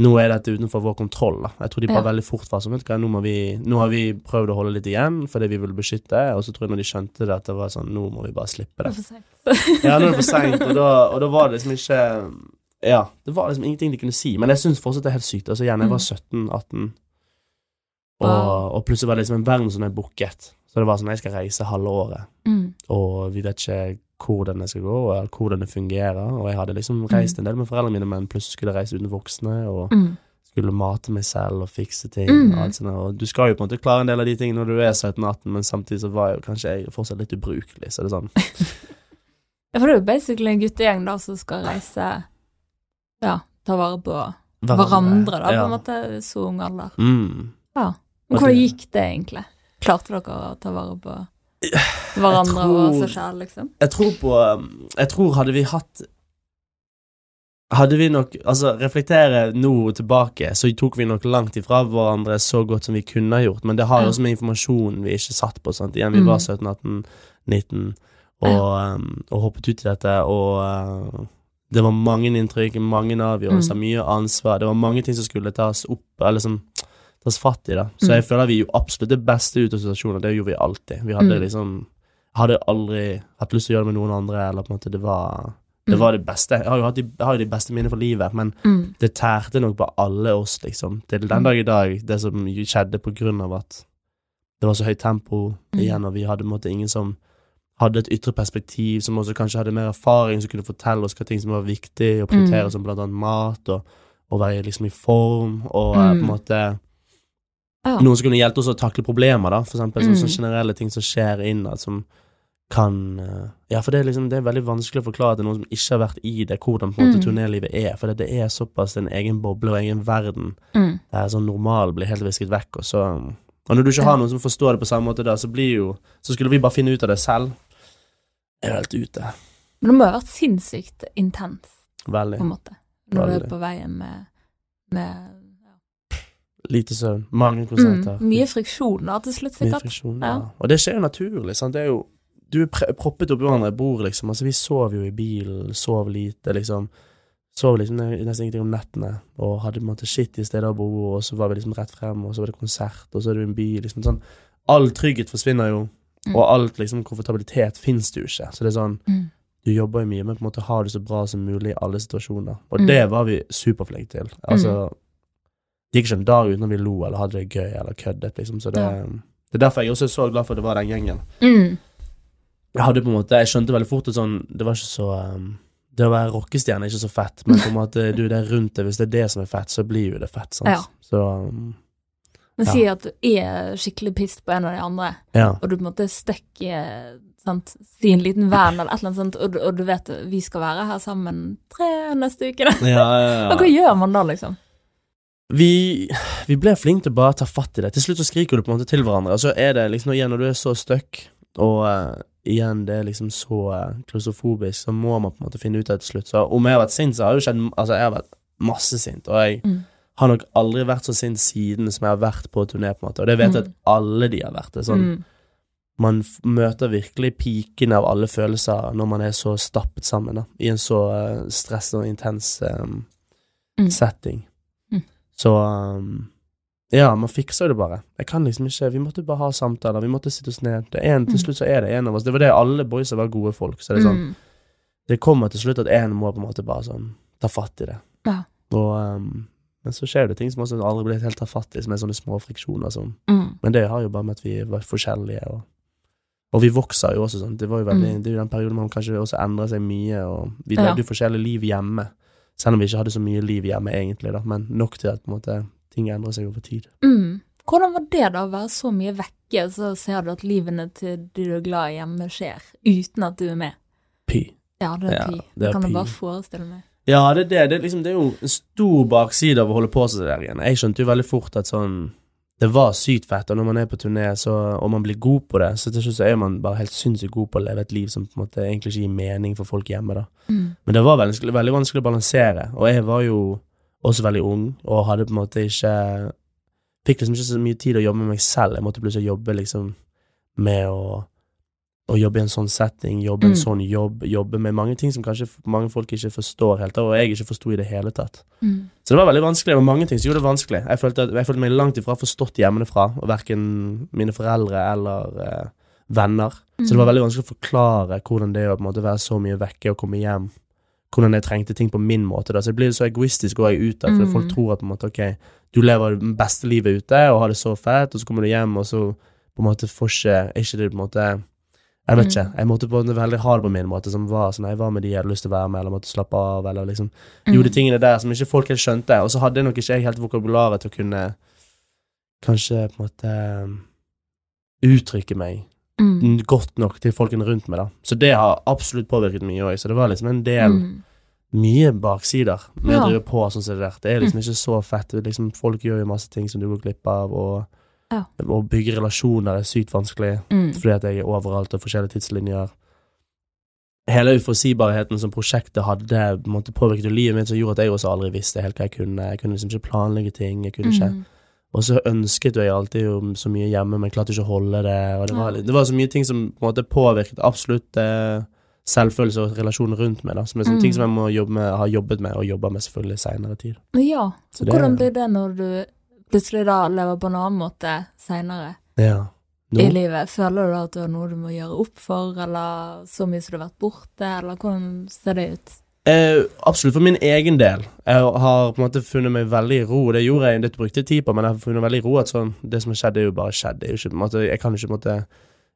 B: nå er dette utenfor vår kontroll, da. Jeg tror de bare
A: Ja.
B: veldig fort var sånn, vet nå, vi, nå har vi prøvd å holde litt igjen fordi vi ville beskytte, og så tror jeg når de skjønte det, at det var sånn, nå må vi bare slippe
A: Det
B: det. Ja, nå er det for seint, og, og da var det liksom ikke Ja, det var liksom ingenting de kunne si, men jeg syns fortsatt det er helt sykt. Altså igjen, jeg var 17-18, og, og plutselig var det liksom en verden som er booket. Så det var sånn, jeg skal reise halve året,
A: Mm.
B: Og vi vet ikke hvordan det skal gå, og hvordan det fungerer, og jeg hadde liksom reist en del med foreldrene mine, men plutselig skulle jeg reise uten voksne, og
A: Mm.
B: skulle mate meg selv og fikse ting.
A: Mm.
B: Og, alt sånt, og du skal jo på en måte klare en del av de tingene når du er 17-18, men samtidig så var jeg jo kanskje jeg fortsatt litt ubrukelig, så det er sånn
A: Ja, for det er jo basically en guttegjeng da som skal reise Ja, ta vare på hverandre, da, på
B: ja.
A: en måte, så ung alder.
B: Mm.
A: Men hvordan gikk det egentlig? Klarte dere å ta vare på hverandre
B: tror-
A: og seg selv, liksom?
B: Jeg tror på um, Jeg tror hadde vi hatt Hadde vi nok Altså, reflektere nå tilbake, så tok vi nok langt ifra hverandre så godt som vi kunne ha gjort, men det har jo
A: Ja.
B: også med informasjonen vi ikke satt på, sant. Igjen, vi var 17-18-19 og, ja. og hoppet ut i dette, og uh, det var mange inntrykk, mange avgjørelser,
A: Mm.
B: mye ansvar. Det var mange ting som skulle tas opp, eller som tas fatt i, da. Så
A: Mm.
B: jeg føler vi gjorde absolutt det beste ut av situasjonen, det gjorde vi alltid. Vi hadde
A: Mm.
B: liksom Hadde aldri hatt lyst til å gjøre det med noen andre, eller på en måte Det var det,
A: Mm.
B: var det beste. Jeg har jo de, har jo de beste minnene for livet, men
A: Mm.
B: det tærte nok på alle oss, liksom. Til den dag i dag, det som skjedde på grunn av at det var så høyt tempo
A: Mm.
B: igjen, og vi hadde på en måte ingen som hadde et ytre perspektiv, som også kanskje hadde mer erfaring, som kunne fortelle oss hva ting som var viktig å prioritere,
A: Mm.
B: som blant annet mat, og og være liksom i form, og eh, på en måte
A: Ja.
B: noen som kunne hjelpe oss å takle problemer, da, for eksempel. Sånn,
A: Mm.
B: sånne generelle ting som skjer innad, som kan eh, Ja, for det er liksom Det er veldig vanskelig å forklare til noen som ikke har vært i det, hvordan på en måte
A: Mm.
B: turnélivet er, for det, det er såpass en egen boble og egen verden
A: Mm.
B: der sånn normal blir helt visket vekk, og så Og når du ikke har noen som forstår det på samme måte da, så blir jo Så skulle vi bare finne ut av det selv. Jeg er helt ute.
A: Men det må jo ha vært sinnssykt intenst,
B: Veldig.
A: på en måte, når du er på veien med, med
B: Lite søvn. Mange konserter.
A: Mm, mye friksjoner til slutt,
B: Mye
A: sikkert.
B: friksjon, ja.
A: Ja.
B: Og det skjer jo naturlig, sant. Det er jo Du er proppet oppi hverandre, i bord, liksom. Altså, vi sov jo i bilen, sov lite, liksom. Sov liksom nesten ingenting om nettene, og hadde på en måte skitt i stedet å bo, og så var vi liksom rett frem, og så var det konsert, og så er i en by, liksom sånn. All trygghet forsvinner jo,
A: Mm.
B: og alt liksom komfortabilitet fins det jo ikke. Så det er sånn
A: Mm.
B: du jobber jo mye men på en måte har det så bra som mulig i alle situasjoner. Og
A: Mm.
B: det var vi superflinke til. Altså, det gikk ikke en dag uten at vi lo eller hadde det gøy eller køddet, liksom. Så det,
A: Ja.
B: det er derfor jeg også er så glad for at det var den gjengen.
A: Mm.
B: Jeg hadde på en måte, jeg skjønte veldig fort at sånn, det var ikke så um, Det å være rockestjerne er ikke så fett, men på en måte, du, det er rundt det, hvis det er det som er fett, så blir jo det fett, sant.
A: Ja.
B: Så um,
A: Men
B: Ja.
A: si at du er skikkelig pissed på en av de andre,
B: ja.
A: og du på en måte er stuck i sant, si en liten van eller et eller annet sånt, og, du- og du vet vi skal være her sammen tre neste uke, da.
B: Ja, ja,
A: Og hva gjør man da, liksom?
B: Vi, vi ble flinke til å bare ta fatt i det. Til slutt så skriker du på en måte til hverandre, og så er det liksom igjen når du er så stuck, og uh, igjen det er liksom så uh, klaustrofobisk, så må man på en måte finne ut av det til slutt. Så om jeg har vært sint, så har det jo skjedd Altså, jeg har vært masse sint, og jeg
A: Mm.
B: har nok aldri vært så sint siden som jeg har vært på turné, på en måte. Og det vet jeg
A: Mm.
B: at alle de har vært det. Sånn,
A: Mm.
B: Man møter virkelig pikene av alle følelser når man er så stappet sammen, da, i en så uh, stressende og intens um, setting. Så um, ja, man fikser det bare. Jeg kan liksom ikke Vi måtte bare ha samtaler, vi måtte sitte oss ned. Det en, til
A: Mm.
B: slutt så er det en av oss. Det var det alle boysa var gode folk. Så det er sånn
A: Mm.
B: Det kommer til slutt at en må på en måte bare sånn ta fatt i det.
A: Ja.
B: Og um, Men så skjer det ting som også aldri blir helt tatt fatt i, som er sånne små friksjoner sånn.
A: Mm.
B: Men det har jo bare med at vi var forskjellige, og, og vi vokser jo også sånn. Det var jo veldig
A: Mm.
B: Det er jo den perioden man kanskje også endrer seg mye, og vi
A: Ja.
B: levde jo forskjellige liv hjemme. Selv om vi ikke hadde så mye liv hjemme, egentlig, da, men nok til at måte ting endrer seg over tid.
A: Mm. Hvordan var det da, å være så mye vekke, så ser du at livene til de du er glad i hjemme skjer, uten at du er med?
B: Py.
A: Ja, det er
B: Ja,
A: pi.
B: det er
A: kan du bare forestille meg.
B: Ja, det er det. Det liksom, det er jo en stor bakside av å holde på sånn der igjen. Jeg skjønte jo veldig fort at sånn Det var sykt fett, og når man er på turné, så, og man blir god på det, så til slutt så er man bare helt sinnssykt god på å leve et liv som på en måte egentlig ikke gir mening for folk hjemme, da.
A: Mm.
B: Men det var veldig, veldig vanskelig å balansere, og jeg var jo også veldig ung, og hadde på en måte ikke Fikk liksom ikke så mye tid å jobbe med meg selv. Jeg måtte plutselig jobbe liksom med å, å jobbe i en sånn setting, jobbe en
A: Mm.
B: sånn jobb, jobbe med mange ting som kanskje mange folk ikke forstår helt, og jeg ikke forsto i det hele tatt.
A: Mm.
B: Så det var veldig vanskelig, Det var mange ting som gjorde det vanskelig. Jeg følte, at, jeg følte meg langt ifra forstått hjemmefra, og verken mine foreldre eller eh, venner. Så det var
A: Mm.
B: veldig vanskelig å forklare hvordan det er å en måte være så mye vekke og komme hjem. Hvordan jeg trengte ting på min måte. Da. Så jeg blir så egoistisk jeg ut der, for
A: Mm.
B: folk tror at på en måte, ok, du lever det beste livet ute og har det så fett, og så kommer du hjem, og så på en måte får ikke er ikke det på en måte Jeg vet ikke.
A: Mm.
B: Jeg måtte på en veldig hard på min måte, som var sånn Jeg var med de jeg hadde lyst til å være med, eller måtte slappe av, eller liksom
A: Mm.
B: Gjorde tingene der som ikke folk helt skjønte, og så hadde nok ikke jeg helt vokabularet til å kunne kanskje på en måte uttrykke meg
A: Mm.
B: godt nok til folkene rundt meg, da. Så det har absolutt påvirket mye òg. Så det var liksom en del
A: Mm.
B: Mye baksider med
A: Ja.
B: å drive på sånn som det der. Det er liksom ikke så fett. Liksom, folk gjør jo masse ting som du går glipp av, og
A: Ja.
B: å bygge relasjoner er sykt vanskelig
A: Mm.
B: fordi at jeg er overalt og forskjellige tidslinjer. Hele uforutsigbarheten som prosjektet hadde, måtte påvirket jo livet mitt, som gjorde at jeg også aldri visste helt hva jeg kunne. Jeg kunne liksom ikke planlegge ting. Jeg kunne ikke
A: Mm.
B: og så ønsket jeg alltid jo så mye hjemme, men klarte ikke å holde det. Og det, var, det var så mye ting som på en måte påvirket absolutt eh, selvfølelse og relasjonen rundt meg. Da, som er sånne
A: Mm.
B: ting som jeg må jobbe med, har jobbet med og jobber med selvfølgelig seinere tid.
A: Ja,
B: Så det-
A: hvordan blir det når du plutselig da lever på en annen måte seinere
B: Ja.
A: I livet? Føler du da at du har noe du må gjøre opp for, eller så mye som du har vært borte, eller hvordan ser det ut?
B: eh, absolutt for min egen del. Jeg har på en måte funnet meg veldig i ro. Det gjorde jeg, det brukte tid på, men jeg har funnet veldig ro at sånn, det som har skjedd, er jo bare skjedd. Det er jo ikke, på en måte, jeg kan ikke på en måte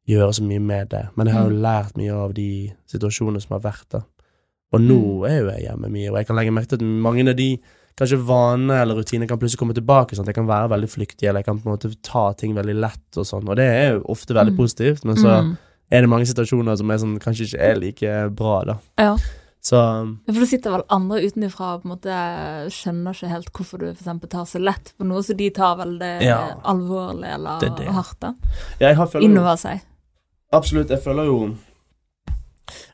B: gjøre så mye med det. Men jeg har jo
A: Mm.
B: lært mye av de situasjonene som har vært da. Og nå
A: Mm.
B: er jo jeg hjemme mye, og jeg kan legge merke til at mange av de kanskje vaner eller rutiner kan plutselig komme tilbake. Sånn jeg kan være veldig flyktig, eller jeg kan på en måte ta ting veldig lett og sånn. Og det er jo ofte veldig
A: Mm.
B: positivt, men så
A: Mm.
B: er det mange situasjoner som sånn, kanskje ikke er like bra, da.
A: Ja.
B: Så
A: For du sitter vel andre utenfra og på en måte skjønner ikke helt hvorfor du for eksempel tar så lett på noe, så de tar vel det
B: Ja.
A: alvorlig eller
B: Det det.
A: hardt da,
B: ja,
A: innover seg.
B: Absolutt, jeg føler jo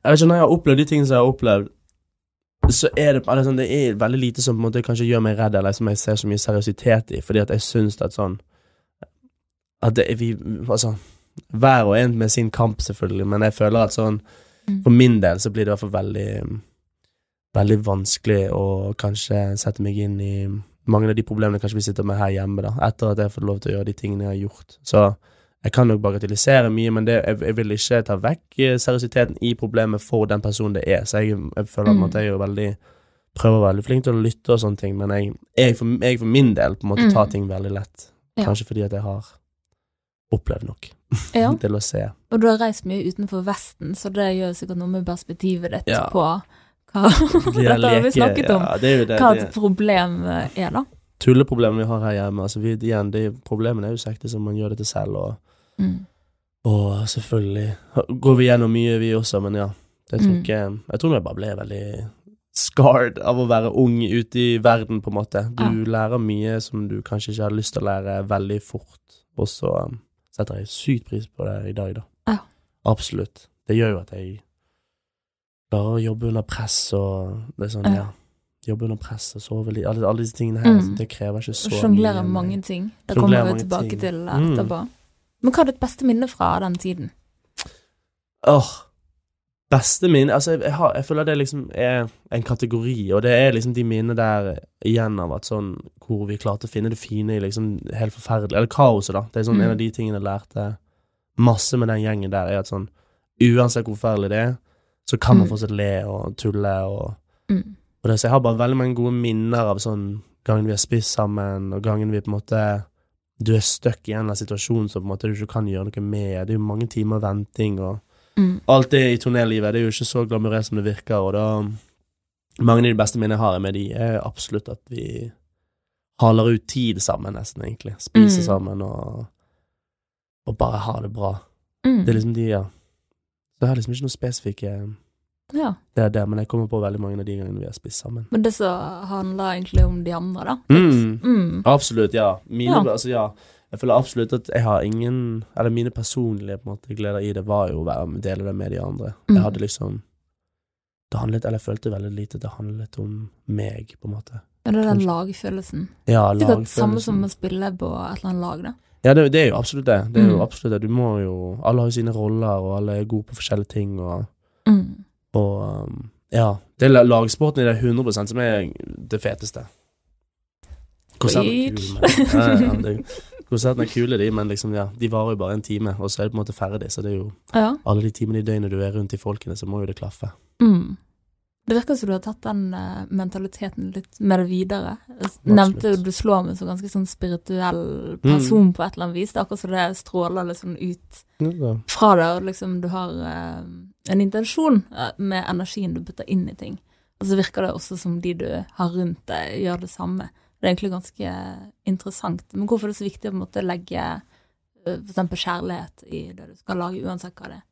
B: Jeg vet ikke, når jeg har opplevd de tingene som jeg har opplevd så er det, sånn, det er veldig lite som på en måte kanskje gjør meg redd, eller som jeg ser så mye seriøsitet i, fordi at jeg syns at sånn At det vi Altså, hver og en med sin kamp, selvfølgelig, men jeg føler at sånn
A: Mm.
B: For min del så blir det i hvert fall veldig Veldig vanskelig å kanskje sette meg inn i mange av de problemene kanskje vi sitter med her hjemme, da, etter at jeg har fått lov til å gjøre de tingene jeg har gjort. Så jeg kan nok bagatellisere mye, men det, jeg, jeg vil ikke ta vekk eh, seriøsiteten i problemet for den personen det er. Så jeg, jeg føler
A: Mm.
B: at jeg er veldig prøver å være veldig flink til å lytte og sånne ting, men jeg, jeg, for, jeg for min del på en måte tar
A: Mm.
B: ting veldig lett.
A: Ja.
B: Kanskje fordi at jeg har opplevd nok
A: Ja.
B: til å se.
A: Og du har reist mye utenfor Vesten, så det gjør sikkert noe med perspektivet ditt
B: Ja.
A: på hva
B: det
A: Dette har vi snakket om.
B: Det det.
A: Hva et problem eh, er, da.
B: tulleproblemene vi har her hjemme. Altså vi, igjen, de problemene er jo så ekte som man gjør det til selv, og,
A: Mm.
B: og selvfølgelig går vi gjennom mye, vi også, men ja. Jeg tror
A: Mm.
B: ikke Jeg tror jeg bare ble veldig scarred av å være ung ute i verden, på en måte. Du
A: Ja.
B: lærer mye som du kanskje ikke har lyst til å lære veldig fort, og så um, setter jeg sykt pris på det i dag, da.
A: Ja.
B: Absolutt. Det gjør jo at jeg klarer å jobbe under press, og det er sånn,
A: Ja.
B: ja. Jobbe under press og sove litt. Alle, alle disse tingene her,
A: Mm.
B: det krever ikke så
A: Sjonglere
B: mye.
A: mange ting. Det kommer vi tilbake
B: ting.
A: til etterpå.
B: Mm.
A: Men hva er ditt beste minne fra den tiden?
B: Åh, beste minne Altså, jeg, jeg, har, jeg føler det liksom er en kategori, og det er liksom de minnene der igjen av at sånn Hvor vi klarte å finne det fine i liksom helt forferdelig Eller kaoset, da. Det er sånn
A: Mm.
B: en av de tingene jeg lærte masse med den gjengen der, er at sånn Uansett hvor forferdelig det er, så kan man
A: Mm.
B: fortsatt le og tulle og
A: Mm.
B: Og det, så jeg har bare veldig mange gode minner av sånn gangen vi har spist sammen, og gangen vi på en måte Du er stuck i en eller annen situasjon som du ikke kan gjøre noe med. Det er jo mange timer venting og
A: Mm.
B: alt det i turnélivet. Det er jo ikke så glamorøst som det virker, og da Mange av de beste minnene jeg har med de, er absolutt at vi haler ut tid sammen, nesten, egentlig. Spiser
A: Mm.
B: sammen og Og bare har det bra.
A: Mm.
B: Det er liksom de, ja. Så jeg har liksom ikke noe spesifikke
A: Ja.
B: Det er det, men jeg kommer på veldig mange av de gangene vi har spist sammen.
A: Men det som handler egentlig om de andre, da.
B: Mm.
A: Mm.
B: Absolutt, ja. Mine,
A: Ja.
B: Altså, ja. Jeg føler absolutt at jeg har ingen Eller mine personlige på en måte, gleder i det var jo å være, dele det med de andre.
A: Mm.
B: Jeg hadde liksom Det handlet Eller jeg følte veldig lite at det handlet om meg, på en måte.
A: Er det den lagfølelsen?
B: Ja,
A: Sikkert samme som å spille på et eller annet lag, da.
B: Ja, det, det er jo absolutt det. Det er jo
A: Mm.
B: absolutt det. Du må jo Alle har jo sine roller, og alle er gode på forskjellige ting, og,
A: Mm.
B: Og um, Ja. Det er lagsporten i det 100% som er det feteste. Konserten er er kule, de, men liksom, ja, de varer jo bare en time, og så er det på en måte ferdig, så det er jo
A: Ja.
B: alle de timene i døgnet du er rundt de folkene, så må jo det klaffe.
A: Mm. Det virker som du har tatt den eh, mentaliteten litt med det videre.
B: Absolutt.
A: nevnte jo du slår meg som ganske sånn spirituell person på et eller annet vis. Det er akkurat som det stråler liksom ut
B: Ja,
A: fra deg, og liksom du har eh, en intensjon eh, med energien du putter inn i ting. Og så virker det også som de du har rundt deg, gjør det samme. Det er egentlig ganske interessant. Men hvorfor er det så viktig å på en måte legge f.eks. for eksempel kjærlighet i det du skal lage, uansett hva det er?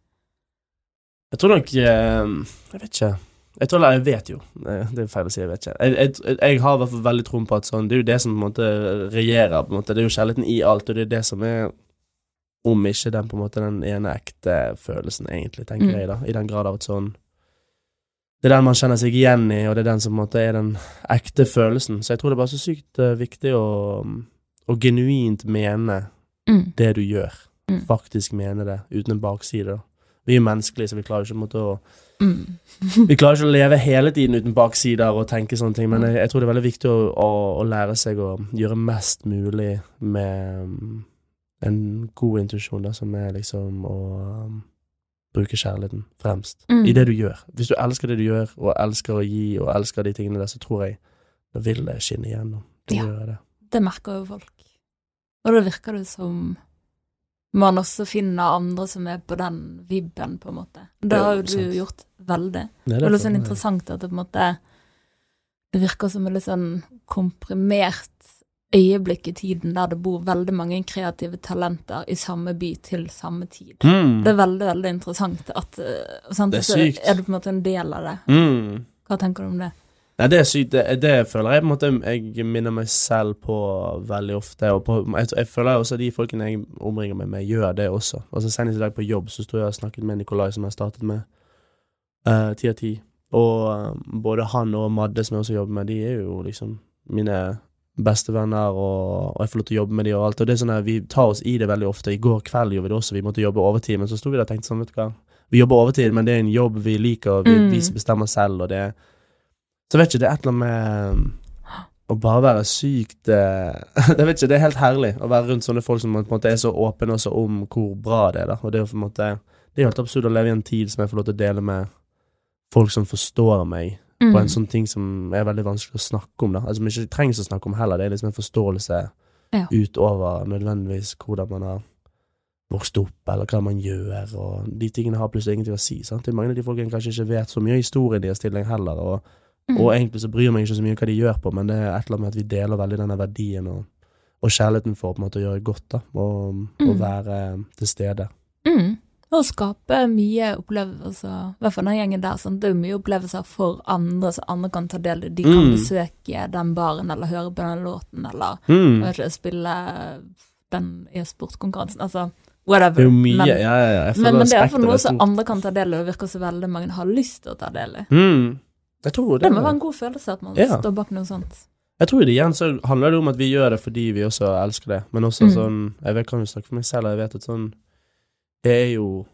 B: Jeg tror nok eh, Jeg vet ikke. Jeg tror, jeg vet jo. Eh, Det er feil å si, jeg vet ikke. Jeg, jeg, jeg har i hvert fall veldig troen på at sånn, det er jo det som på en måte regjerer. på en måte. Det er jo kjærligheten i alt, og det er det som er Om ikke den på en måte den ene ekte følelsen, egentlig, tenker
A: Mm.
B: jeg, da. I den grad av at sånn Det er den man kjenner seg igjen i, og det er den som på en måte er den ekte følelsen. Så jeg tror det er bare så sykt eh, viktig å, å genuint mene
A: Mm.
B: det du gjør.
A: Mm.
B: Faktisk mene det, uten en bakside. da. Vi er jo menneskelige, så vi klarer ikke måte å
A: Mm.
B: vi klarer ikke å leve hele tiden uten baksider og tenke sånne ting, men jeg, jeg tror det er veldig viktig å, å, å lære seg å gjøre mest mulig med um, en god intuisjon, da, som er liksom å um, bruke kjærligheten fremst
A: Mm.
B: i det du gjør. Hvis du elsker det du gjør, og elsker å gi, og elsker de tingene der, så tror jeg da vil det skinne igjennom. Det
A: Ja.
B: det.
A: Det merker jo folk. Og da virker det som man også finner andre som er på den vibben, på en måte. Det har jo du
B: sant.
A: gjort veldig.
B: Nei,
A: Det er litt sånn interessant at det på en måte Det virker som en litt sånn komprimert øyeblikk i tiden der det bor veldig mange kreative talenter i samme by til samme tid.
B: Mm.
A: Det er veldig, veldig interessant at uh, sant,
B: Det er
A: så er du på en måte en del av det.
B: Mm.
A: Hva tenker du om det?
B: Nei, det er sykt. Det, det føler jeg på en måte Jeg minner meg selv på veldig ofte. Og på, jeg, jeg føler også de folkene jeg omringer meg med, gjør det også. Altså Senest i dag på jobb så sto jeg og snakket med Nikolai, som jeg startet med. eh, Ti av ti. Og eh, både han og Madde, som jeg også jobber med, de er jo liksom mine bestevenner, og, og jeg får lov til å jobbe med de og alt. Og det er sånn at vi tar oss i det veldig ofte. I går kveld gjorde vi det også, vi måtte jobbe overtid, men så sto vi der og tenkte sånn, vet du hva. Vi jobber overtid, men det er en jobb vi liker, og vi,
A: Mm.
B: vi som bestemmer selv, og det Så vet ikke, det er et eller annet med å bare være sykt eh, Det vet ikke, det er helt herlig å være rundt sånne folk som på en måte er så åpne også om hvor bra det er, da. Og det er jo på en måte Det er helt absurd å leve i en tid som jeg får lov til å dele med folk som forstår meg
A: Mm.
B: på en sånn ting som er veldig vanskelig å snakke om. da Altså Som ikke trengs å snakke om heller. Det er liksom en forståelse
A: Ja.
B: utover nødvendigvis hvordan man har vokst opp, eller hva man gjør, og de tingene har plutselig ingenting å si. sant? Det er Mange av de folkene kanskje ikke vet så mye av historien deres til deg heller, og,
A: Mm.
B: og egentlig så bryr man ikke så mye om hva de gjør på, men det er et eller annet med at vi deler veldig denne verdien og, og kjærligheten for på en måte å gjøre godt, da, og, og
A: Mm.
B: være til stede.
A: Mm. Og skape mye opplevelser, i hvert fall den gjengen der. Sånn. Det er jo mye opplevelser for andre, så andre kan ta del i. De kan
B: Mm.
A: besøke den baren, eller høre på den låten, eller
B: Mm.
A: ikke, spille den e-sportkonkurransen. Altså,
B: Det
A: whatever.
B: er jo mye,
A: men,
B: ja, ja, ja.
A: Men, men det er iallfall noe som andre kan ta del i, og det virker så veldig mange har lyst til å ta del i.
B: Mm. Tror
A: Det må være en god følelse at man
B: Ja.
A: står bak noe sånt.
B: Jeg tror det igjen så handler det om at vi gjør det fordi vi også elsker det, men også
A: Mm.
B: sånn Jeg vet, kan jo snakke for meg selv, jeg vet at sånn Det er jo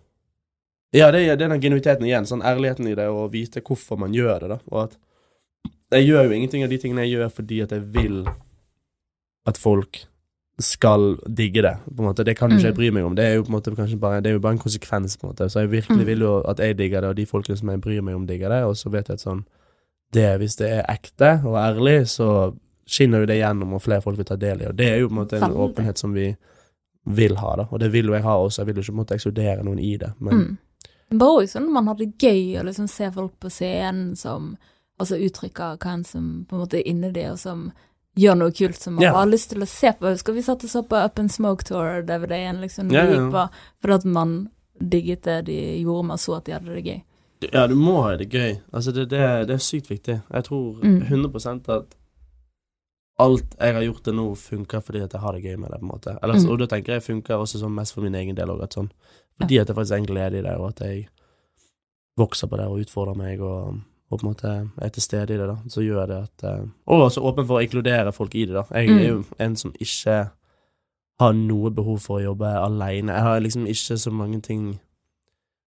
B: Ja, det er, det er den genuiteten igjen, sånn ærligheten i det, og vite hvorfor man gjør det, da, og at Jeg gjør jo ingenting av de tingene jeg gjør fordi at jeg vil at folk skal digge det, på en måte. Det kan jo ikke jeg
A: Mm.
B: bry meg om. Det er jo på en måte bare Det er jo bare en konsekvens, på en måte. Så jeg virkelig
A: Mm.
B: vil jo at jeg digger det, og de folkene som jeg bryr meg om, digger det, og så vet jeg at sånn det, Hvis det er ekte og ærlig, så skinner jo det gjennom, og flere folk vil ta del i. Og det er jo på en måte en åpenhet som vi vil ha, da. Og det vil jo jeg ha også. Jeg vil jo ikke måtte ekskludere noen i det, men
A: Mm. Bare også sånn man har det gøy å liksom se folk på scenen som altså uttrykker hva en som på en måte er inni det, og som gjør noe kult som man yeah. har lyst til å se på. Husker vi satt og så på Up and Smoke Tour-DVD-en liksom, når
B: Ja,
A: vi gikk på, fordi at man digget det de gjorde, man så at de hadde det gøy.
B: Ja, du må ha det gøy. Altså, det, det, det er sykt viktig. Jeg tror
A: Mm.
B: 100 at alt jeg har gjort til nå, funker fordi at jeg har det gøy med det, på en måte. Eller,
A: Mm.
B: Og da tenker jeg funker også sånn mest for min egen del òg, sånn Fordi at jeg faktisk er en glede i det, og at jeg vokser på det og utfordrer meg, og, og på en måte er til stede i det, da, så gjør det at eh, Og også åpen for å inkludere folk i det, da. Jeg
A: Mm.
B: er jo en som ikke har noe behov for å jobbe aleine. Jeg har liksom ikke så mange ting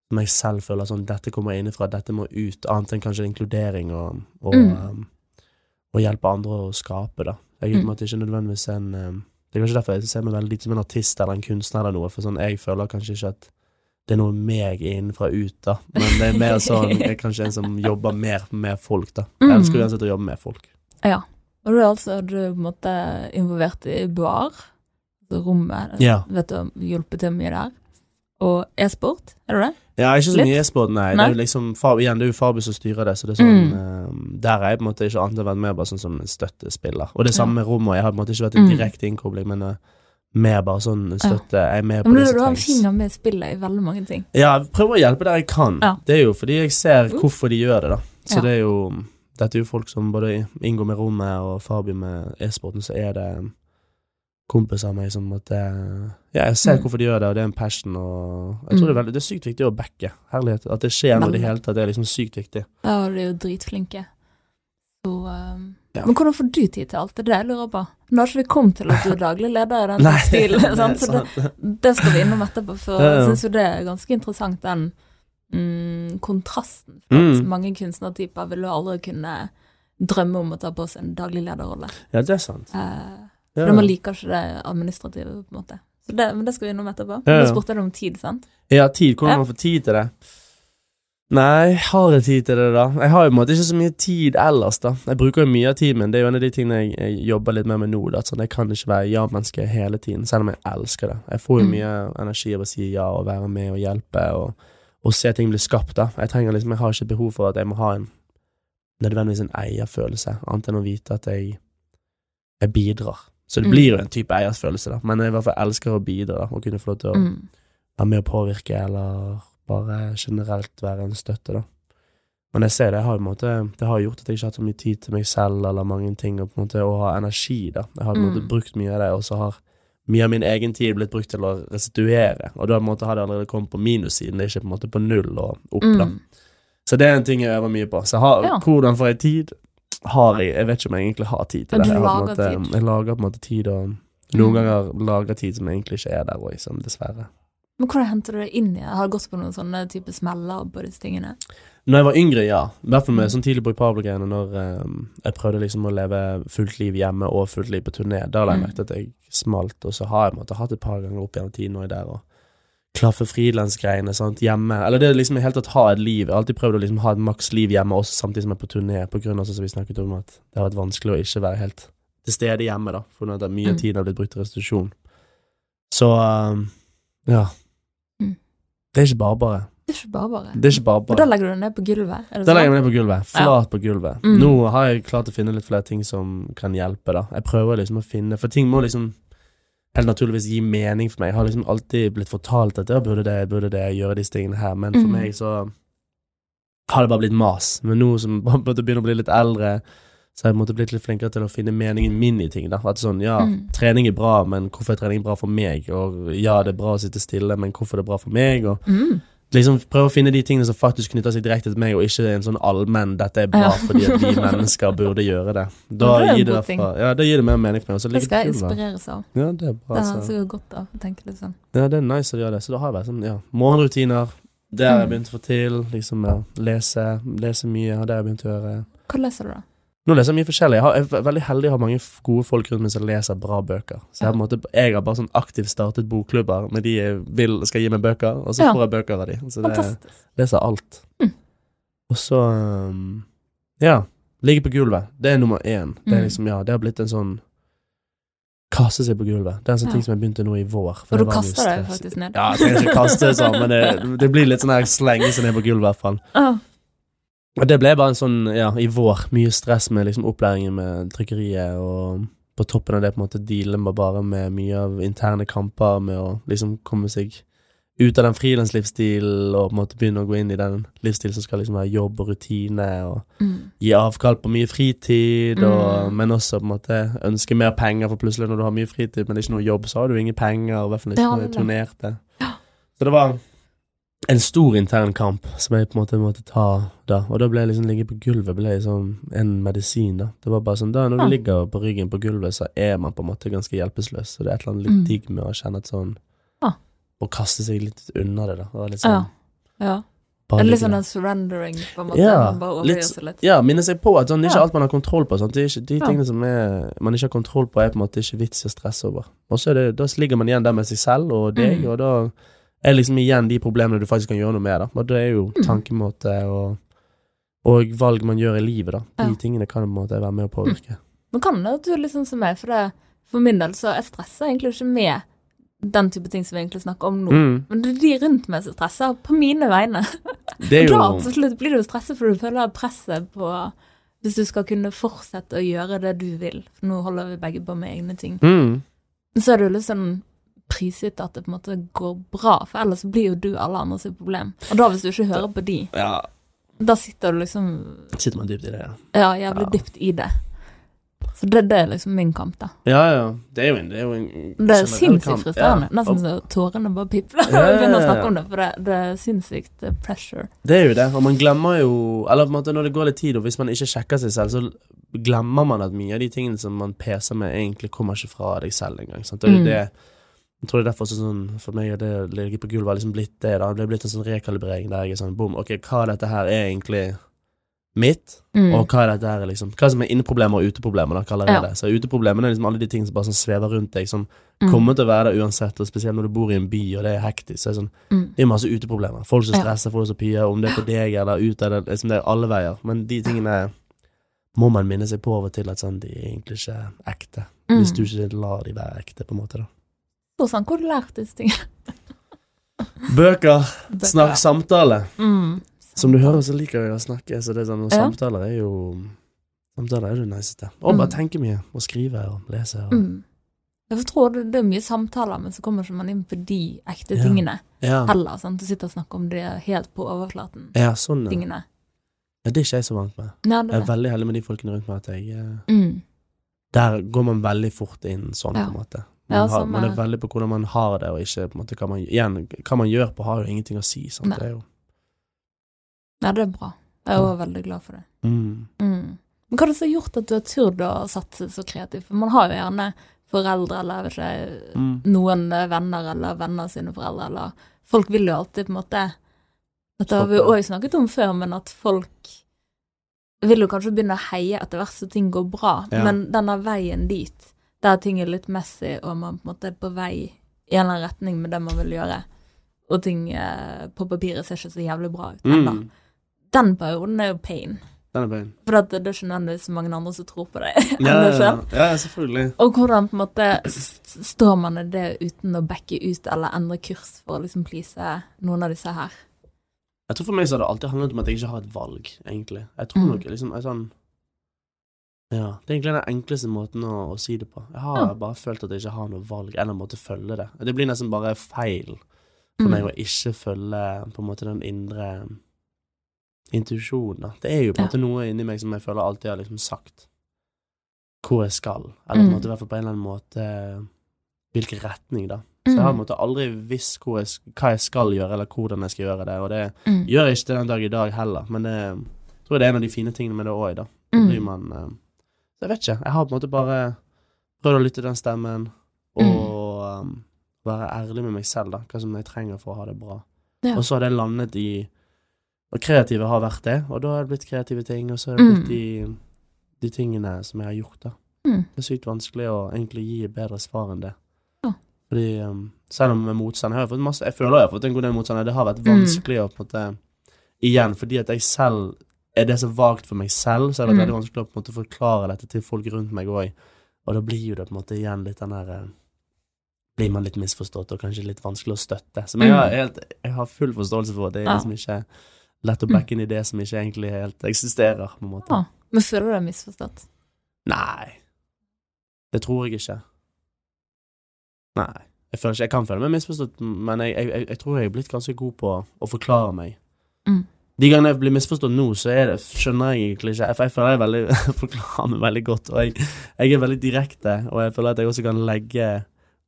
B: som jeg selv føler sånn Dette kommer innenfra, dette må ut, annet enn kanskje inkludering og, og,
A: Mm.
B: um, og hjelpe andre å skape, da. Jeg er på en
A: Mm.
B: måte ikke nødvendigvis en um, Det er kanskje derfor jeg ser meg veldig lite som en artist eller en kunstner eller noe, for sånn, jeg føler kanskje ikke at det er noe meg innenfra ut, da. Men det er mer sånn Jeg er kanskje en som jobber mer med folk, da. Jeg
A: Mm.
B: elsker uansett å jobbe med folk.
A: Ja. Og du er altså du på en måte involvert i Boar, altså rommet,
B: Ja.
A: vet du, hjulpet til mye der. Og e-sport, er du det?
B: Ja, ikke så
A: Litt?
B: mye e-sport, nei. Det er jo liksom, igjen, det er jo Fabi som styrer det, så det er sånn
A: Mm.
B: uh, Der er jeg på en måte ikke annet enn vært med bare sånn som en støttespiller. Og det
A: Ja.
B: samme med rommet. Jeg har på en måte ikke vært en
A: Mm.
B: direkte innkobling, men uh, mer bare sånn støtte. Jeg er med
A: Ja,
B: på
A: men
B: det
A: du, du har en finger med i spillet i veldig mange ting.
B: Ja, jeg prøver å hjelpe der jeg kan.
A: Ja.
B: Det er jo fordi jeg ser hvorfor de gjør det, da. Så
A: Ja.
B: det er jo Dette er jo folk som både inngår med rommet og Fabi med e-sporten, så er det kompiser av meg som måtte Ja, jeg ser
A: Mm.
B: hvorfor de gjør det, og det er en passion, og jeg tror det er
A: Mm.
B: veldig Det er sykt viktig å backe. Herlighet. At det skjer noe i det hele tatt, det er liksom sykt viktig.
A: Ja, og de er jo dritflinke. Så um,
B: Ja.
A: Men hvordan får du tid til alt? Det der, lurer jeg på. Nå har ikke vi kommet til at du er daglig leder i den
B: Nei,
A: stilen, sant? så det, det skal vi innom etterpå, for
B: Ja, ja.
A: jeg syns jo det er ganske interessant, den mm, kontrasten. For at
B: Mm.
A: mange kunstnertyper vil jo aldri kunne drømme om å ta på seg en daglig lederrolle.
B: Ja, det er sant.
A: Eh,
B: Ja.
A: Da man liker ikke det administrative, på en måte. Så det, men det skal vi innom etterpå.
B: Ja, ja.
A: Nå spurte deg om tid, sant?
B: Ja, tid. Hvordan
A: Ja.
B: man får tid til det? Nei, har jeg tid til det, da? Jeg har jo på en måte ikke så mye tid ellers, da. Jeg bruker jo mye av tiden min. Det er jo en av de tingene jeg, jeg jobber litt mer med nå. Da. Sånn, jeg kan ikke være ja-menneske hele tiden, selv om jeg elsker det. Jeg får jo
A: Mm.
B: mye energi av å si ja og være med og hjelpe og, og se ting bli skapt. da. Jeg trenger liksom, jeg har ikke behov for at jeg må ha en nødvendigvis en eierfølelse, annet enn å vite at jeg, jeg bidrar. Så det
A: Mm.
B: blir jo en type eiersfølelse, da. Men jeg i hvert fall elsker å bidra, og kunne få lov til å
A: Mm.
B: være med og påvirke, eller bare generelt være en støtte, da. Men jeg ser det, jeg har, måte, det har gjort at jeg ikke har hatt så mye tid til meg selv, eller mange ting, og på en måte å ha energi, da. Jeg har på en måte
A: Mm.
B: brukt mye av det, og så har mye av min egen tid blitt brukt til å restituere, og da måte har det allerede kommet på minussiden, det er ikke på en måte på null og opp, da. Så det er en ting jeg øver mye på. Så har,
A: Ja.
B: hvordan får jeg tid? Har jeg Jeg vet ikke om jeg egentlig har tid til det. Jeg, på
A: lager
B: måte,
A: tid.
B: jeg lager på en måte tid, og noen
A: Mm.
B: ganger lager tid som egentlig ikke er der òg, som dessverre.
A: Men hvordan henter du det inn i det? Har du gått på noen sånne type smeller på disse tingene?
B: Når jeg var yngre, ja. I hvert fall med
A: Mm.
B: sånn tidlig på Pablo-greiene, når eh, jeg prøvde liksom å leve fullt liv hjemme og fullt liv på turné. Da la jeg
A: Mm.
B: merke til at jeg smalt, og så har jeg på måte hatt et par ganger opp gjennom tiden òg der, og klaffe frilansgreiene hjemme. Eller det er liksom helt å tatt ha et liv. Jeg har alltid prøvd å liksom ha et maks liv hjemme også samtidig som jeg er på turné, på grunn av som vi snakket om at det har vært vanskelig å ikke være helt til stede hjemme, da, for at mye av
A: Mm.
B: tiden har blitt brukt til restitusjon. Så eh, ja.
A: Mm.
B: Det er ikke bare bare.
A: Det er ikke bare bare.
B: Det er ikke bare
A: Og da legger du den ned på gulvet?
B: Da legger jeg den ned på gulvet. Flat på gulvet.
A: Mm.
B: Nå har jeg klart å finne litt flere ting som kan hjelpe, da. Jeg prøver liksom å finne For ting må liksom helt naturligvis gi mening for meg. Jeg har liksom alltid blitt fortalt at jeg burde det, burde det, gjøre disse tingene her, men for
A: Mm.
B: meg så har det bare blitt mas. Men nå som jeg begynner å bli litt eldre, så har jeg en blitt litt flinkere til å finne meningen min i ting. da At sånn, ja,
A: Mm.
B: trening er bra, men hvorfor er trening bra for meg? Og ja, det er bra å sitte stille, men hvorfor er det bra for meg? Og
A: Mm.
B: Liksom prøve å finne de tingene som faktisk knytter seg direkte til meg, og ikke en sånn allmenn 'dette er bra
A: Ja.
B: fordi at vi mennesker burde gjøre det'. Da,
A: det er
B: gir, det derfor, ja, da gir det mer mening for meg.
A: Det skal jeg inspireres av.
B: Ja, det er bra.
A: Det har
B: Så.
A: godt av å tenke litt sånn.
B: Ja, det er nice å gjøre det. Så da har jeg vært sånn, ja, morgenrutiner. Det har jeg
A: Mm.
B: begynt å få til. Liksom, ja, lese, lese mye, det har jeg begynt å gjøre.
A: Hva leser du, da?
B: Nå leser jeg mye forskjellig. Jeg, har, jeg er veldig heldig å ha mange gode folk rundt meg som leser bra bøker. Så jeg, måte, jeg har bare sånn aktivt startet bokklubber med de jeg vil skal gi meg bøker, og så
A: Ja.
B: får jeg bøker av de. Så det,
A: Fantastisk.
B: leser alt.
A: Mm.
B: Og så um, Ja. Ligge på gulvet. Det er nummer én. Det er
A: Mm.
B: liksom, ja, det har blitt en sånn Kaste seg på gulvet. Det er en sånn
A: Ja.
B: ting som jeg begynte nå i vår.
A: Og du kaster
B: deg
A: faktisk ned.
B: Ja, jeg trenger ikke kaste sånn, men det, det blir litt sånn her slenge seg ned på gulvet, i hvert fall. Og det ble bare en sånn, ja, i vår, mye stress med liksom opplæringen med trykkeriet, og på toppen av det på en måte dealen med bare med mye av interne kamper med å liksom komme seg ut av den frilanslivsstilen og på en måte begynne å gå inn i den livsstilen som skal liksom være jobb og rutine, og
A: mm.
B: gi avkall på mye fritid, og,
A: Mm.
B: men også på en måte ønske mer penger, for plutselig når du har mye fritid, men det er ikke noe jobb, så har du ingen penger, og i hvert fall ikke
A: Ja,
B: når
A: er det.
B: turnerte. Så det var en stor intern kamp som jeg på en måte måtte ta da, og da ble jeg liksom ligge på gulvet ble liksom en medisin, da. Det var bare sånn, da når
A: Ja.
B: du ligger på ryggen på gulvet, så er man på en måte ganske hjelpeløs, så det er et eller annet litt
A: Mm.
B: digg med å kjenne et sånn
A: Ja.
B: Å kaste seg litt unna det, da. Det var litt sånn
A: ja.
B: bare
A: Er litt sånn en surrendering, på en måte?
B: Ja,
A: man bare
B: litt-
A: seg litt?
B: Ja, minne seg på at sånn, det er ikke alt man har kontroll på. Sånn. Det ikke, de
A: Ja.
B: tingene som er, man ikke har kontroll på, er på en måte ikke vits i å stresse over. Og så det, da ligger man igjen der med seg selv og deg,
A: Mm.
B: og da er liksom igjen de problemene du faktisk kan gjøre noe med. Da. Og det er jo
A: Mm.
B: tankemåte og, og valg man gjør i livet, da. De
A: Ja.
B: tingene kan på en måte være med å påvirke.
A: Men kan det at du liksom som meg, for det, for min del så er stresset egentlig ikke med den type ting som vi egentlig snakker om nå.
B: Mm.
A: Men det er de rundt meg som stresser, på mine vegne.
B: Det er jo
A: da til slutt blir du stresset, for du føler presset på hvis du skal kunne fortsette å gjøre det du vil. For nå holder vi begge på med egne ting.
B: mm.
A: Så er det jo litt sånn prisgitt at det på en måte går bra, for ellers blir jo du alle andre sitt problem. Og da hvis du ikke hører på de,
B: Ja,
A: da sitter du liksom
B: sitter man dypt i det, ja.
A: ja, jævlig
B: Ja.
A: dypt i det. Så det, det er liksom min kamp, da.
B: Ja, ja. Det er jo en, det er en
A: Det er sinnssykt frustrerende.
B: Ja.
A: Nesten så tårene bare pipler når vi begynner å snakke om det, for det, det er sinnssykt eh, pressure.
B: Det er jo det, og man glemmer jo Eller på en måte når det går litt tid, og hvis man ikke sjekker seg selv, så glemmer man at mye av de tingene som man peser med, egentlig kommer ikke fra deg selv engang. Sant? Det, er
A: Mm.
B: det, jeg tror det er derfor sånn For meg er det å ligge på gulvet har liksom blitt det. da Det er blitt en sånn rekalibrering der jeg er sånn bom, ok, hva av dette her er egentlig mitt,
A: Mm.
B: og hva er dette her er liksom Hva som er inneproblemer og uteproblemer, da, kaller jeg
A: Ja.
B: det. Så uteproblemene er liksom alle de tingene som bare sånn svever rundt deg, som
A: Mm.
B: kommer til å være der uansett, og spesielt når du bor i en by og det er hektisk. Så er det sånn
A: Mm.
B: det er masse uteproblemer. Folk som stresser, folk som pier, om det er på deg eller ute, det, liksom det er alle veier. Men de tingene må man minne seg på av og til at sånn, de er egentlig ikke ekte.
A: Mm.
B: Hvis du ikke lar de være ekte, på en måte, da.
A: Så sånn, hvor du lært disse tingene?
B: Bøker, snakk, samtale.
A: Mm.
B: Som du hører, så liker jeg å snakke, så det er sånn, og
A: Ja.
B: samtaler er jo Samtaler er det niceste. Og bare
A: Mm.
B: tenke mye, og skrive og lese. Og,
A: Mm. Jeg tror det, det er mye samtaler, men så kommer ikke man inn på de ekte
B: Ja.
A: tingene
B: ja.
A: heller. Sant? Du sitter og snakker om det helt på overflaten.
B: ja, sånn, ja.
A: Tingene.
B: ja. Det er ikke jeg så vant med.
A: Nei,
B: Jeg
A: er
B: veldig heldig med de folkene rundt meg at jeg eh,
A: Mm.
B: Der går man veldig fort inn sånn, på en måte.
A: Ja,
B: Man, har, man er veldig på hvordan man har det, og ikke på en måte hva man Igjen, hva man gjør på, har jo ingenting å si. Sant?
A: Nei.
B: Det er jo
A: Ja, det er bra. Jeg er også veldig glad for det.
B: Mm.
A: Mm. Men hva er det som har gjort at du har turt å satse så kreativt? For man har jo gjerne foreldre eller ikke,
B: Mm.
A: noen venner eller venner sine foreldre, eller Folk vil jo alltid på en måte Dette har vi også snakket om før, men at folk vil jo kanskje begynne å heie etter hvert så ting går bra,
B: Ja.
A: men denne veien dit, der ting er litt messy, og man på en måte er på vei i en eller annen retning med det man vil gjøre, og ting eh, på papiret ser ikke så jævlig bra ut ennå,
B: Mm.
A: den perioden er jo pain.
B: Den er pain.
A: For det er ikke nødvendigvis så mange andre som tror på det.
B: Ja, ja, ja, ja, selvfølgelig.
A: Og hvordan på en måte står man i det uten å backe ut eller endre kurs for å liksom please noen av disse her?
B: Jeg tror for meg så har det alltid handlet om at jeg ikke har et valg, egentlig. Jeg tror
A: Mm.
B: nok liksom jeg, sånn Ja, det er egentlig den enkleste måten å, å si det på. Jeg har
A: Ja.
B: bare følt at jeg ikke har noe valg, eller måtte følge det. Det blir nesten bare feil for
A: Mm.
B: meg å ikke følge på en måte den indre intuisjonen. Det er jo på en
A: Ja.
B: måte noe inni meg som jeg føler alltid har liksom sagt hvor jeg skal, eller på en
A: Mm.
B: måte i hvert fall på en eller annen måte hvilken retning, da. Så jeg har på en
A: Mm.
B: måte aldri visst jeg, hva jeg skal gjøre, eller hvordan jeg skal gjøre det, og det
A: Mm.
B: gjør jeg ikke den dag i dag heller, men det jeg tror jeg det er en av de fine tingene med det òg, da. Da
A: Mm.
B: blir man eh, Så jeg vet ikke. Jeg har på en måte bare prøvd å lytte til den stemmen, og um, være ærlig med meg selv, da. Hva som jeg trenger for å ha det bra.
A: Ja.
B: Og så har det landet i Og kreative har vært det, og da har det blitt kreative ting, og så har det blitt
A: Mm.
B: de, de tingene som jeg har gjort, da.
A: Mm.
B: Det er sykt vanskelig å egentlig gi bedre svar enn det.
A: Ja.
B: Fordi um, selv om med motstand Jeg masse Jeg føler jeg har fått en god del motstand, det har vært
A: Mm.
B: vanskelig å på en måte Igjen, fordi at jeg selv er det så vagt for meg selv, så er det
A: Mm.
B: veldig vanskelig å på en måte forklare dette til folk rundt meg òg. Og da blir jo det på en måte igjen litt den der eh, Blir man litt misforstått og kanskje litt vanskelig å støtte. Som jeg har, helt, jeg har full forståelse for. Det er
A: Mm.
B: Liksom ikke lett å backe inn i det som ikke egentlig helt eksisterer, på en måte.
A: Ja. Men føler du deg misforstått?
B: Nei. Det tror jeg ikke. Nei. Jeg, føler ikke, jeg kan føle meg misforstått, men jeg, jeg, jeg tror jeg er blitt ganske god på å forklare meg.
A: Mm.
B: De gangene jeg blir misforstått nå, så er det, skjønner jeg egentlig ikke For jeg føler jeg veldig, forklarer meg veldig godt, og jeg, jeg er veldig direkte, og jeg føler at jeg også kan legge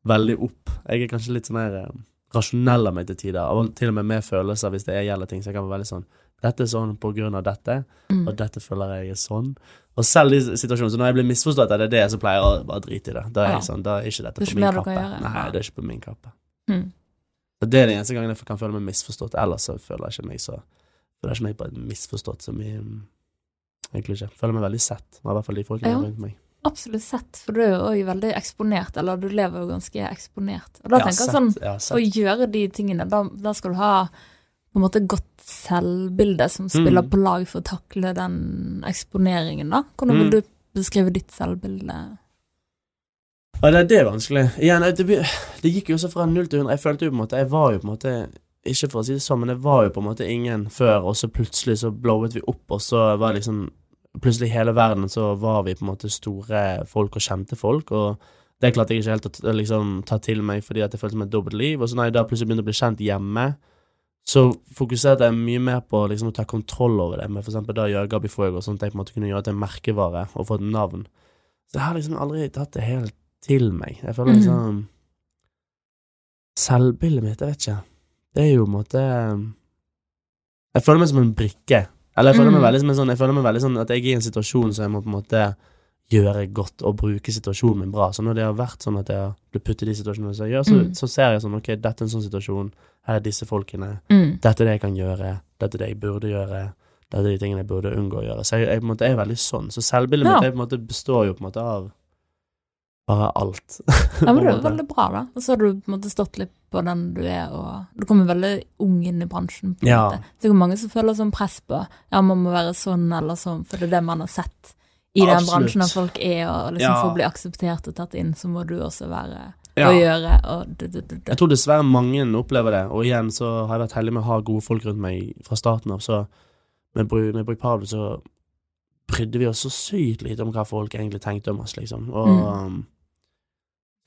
B: veldig opp. Jeg er kanskje litt sånn her eh, rasjonell av meg til tider, og til og med med følelser hvis det gjelder ting, så jeg kan være veldig sånn Dette er sånn på grunn av dette,
A: Mm.
B: og dette føler jeg er sånn. Og selv i situasjonen, så når jeg blir misforstått er det, det, som pleier å bare drite i det. Da er jeg sånn, da er ikke dette
A: Det
B: på min
A: mer
B: kappe. Nei, det er ikke på min kappe.
A: Mm.
B: Så det er den eneste gangen jeg kan føle meg misforstått. Ellers så føler jeg ikke meg så Føler er som jeg bare misforstått mye mm, Egentlig ikke. Føler meg veldig sett, i hvert fall de folkene
A: Ja.
B: rundt meg.
A: Absolutt sett, for du er jo òg veldig eksponert, eller du lever jo ganske eksponert. Og da
B: Ja,
A: tenker jeg sånn,
B: ja,
A: å gjøre de tingene, da, da skal du ha på en måte godt selvbilde som spiller
B: Mm.
A: på lag for å takle den eksponeringen, da. Hvordan vil
B: Mm.
A: du beskrive ditt selvbilde?
B: Ja, det, det er vanskelig. Igjen, det, det, det gikk jo også fra null til hundre. Jeg følte jo på en måte Jeg var jo på en måte Ikke for å si det sånn, men det var jo på en måte ingen før, og så plutselig så blowet vi opp, og så var liksom Plutselig i hele verden så var vi på en måte store folk og kjente folk, og det klarte jeg ikke helt å liksom, ta til meg fordi at det føltes som et dobbelt liv. Og så når jeg da plutselig begynte å bli kjent hjemme, så fokuserte jeg mye mer på liksom, å ta kontroll over det, med for eksempel da gjøre Gabi Fuego, sånn at jeg på en måte kunne gjøre det til en merkevare og få et navn. Så jeg har liksom aldri tatt det helt til meg. Jeg føler
A: Mhm.
B: liksom Selvbildet mitt, jeg vet ikke. Det er jo på en måte Jeg føler meg som en brikke. Eller jeg føler meg
A: Mhm.
B: veldig som en sånn Jeg føler meg veldig sånn at jeg er i en situasjon så jeg må på en måte gjøre godt og bruke situasjonen min bra. Så når det har vært sånn at jeg har blitt puttet i de situasjonene som jeg gjør, så,
A: Mm.
B: så ser jeg sånn Ok, dette er en sånn situasjon. Her er disse folkene.
A: Mm.
B: Dette er det jeg kan gjøre. Dette er det jeg burde gjøre. Dette er de tingene jeg burde unngå å gjøre. Så jeg, jeg på en måte er veldig sånn. Så selvbildet
A: Ja.
B: mitt jeg, på en måte består jo på en måte av bare alt.
A: Ja, men det er veldig bra, da. Og så har du på en måte stått litt på den du er, og du kommer veldig ung inn i bransjen. på en
B: Ja.
A: måte. Så det er mange som føler sånn press på ja, man må være sånn eller sånn, for det er det man har sett i den
B: Absolutt.
A: bransjen at folk er, og liksom
B: Ja.
A: for å bli akseptert og tatt inn, så må du også være
B: Ja.
A: og gjøre og du, du, du.
B: Jeg tror dessverre mange opplever det, og igjen så har jeg vært heldig med å ha gode folk rundt meg fra starten av, så med, med Bruk Pablo så brydde vi oss så sykt lite om hva folk egentlig tenkte om oss, liksom. Og
A: Mm.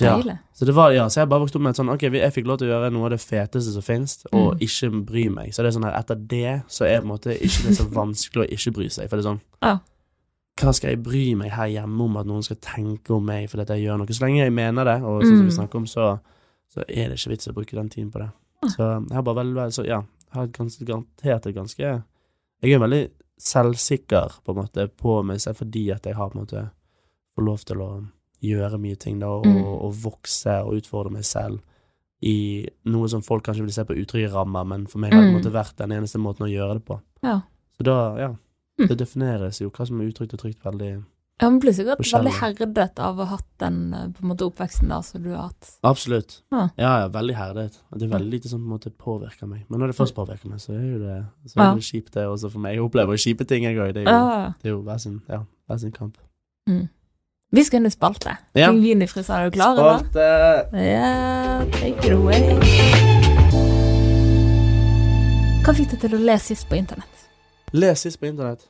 B: Um, ja. Så det var, ja, så jeg bare vokste opp med et sånn Ok, jeg fikk lov til å gjøre noe av det feteste som finnes, og
A: Mm.
B: ikke bry meg. Så det er sånn her, etter det så er på en måte ikke det så vanskelig å ikke bry seg. For det er sånn
A: Ja.
B: Hva skal jeg bry meg her hjemme om at noen skal tenke om meg fordi jeg gjør noe? Så lenge jeg mener det, og sånn som vi
A: Mm.
B: snakker om, så, så er det ikke vits å bruke den tiden på det. Så jeg har bare veldig så ja, jeg har ganske, garantert et ganske Jeg er veldig selvsikker på en måte på meg selv fordi at jeg har på en måte fått lov til å gjøre mye ting da, og,
A: Mm.
B: og vokse og utfordre meg selv i noe som folk kanskje vil se på utrygge rammer, men for meg har det
A: Mm.
B: vært den eneste måten å gjøre det på.
A: Ja.
B: Så da, ja,
A: Mm.
B: det defineres jo hva som er utrygt og trygt veldig
A: Ja, Man blir sikkert
B: vært
A: veldig herdet av å ha hatt den eh, på en måte oppveksten der som du har hatt.
B: Absolutt.
A: Ja.
B: Ja, ja, veldig herdet. Det er veldig lite som på en måte påvirker meg. Men når det først påvirker meg, så er jo det, så er
A: Ja.
B: det kjipt, det også for meg. Jeg opplever jo kjipe ting, jeg òg. Det er jo, det er jo hver sin, ja, hver sin kamp.
A: Mm. Vi skal inn i spalte.
B: Ja.
A: Pingvin i fryseren, er du klar?
B: Spalte!
A: Ja, take it away. Hva fikk deg til å le sist på internett?
B: Les sist på internett.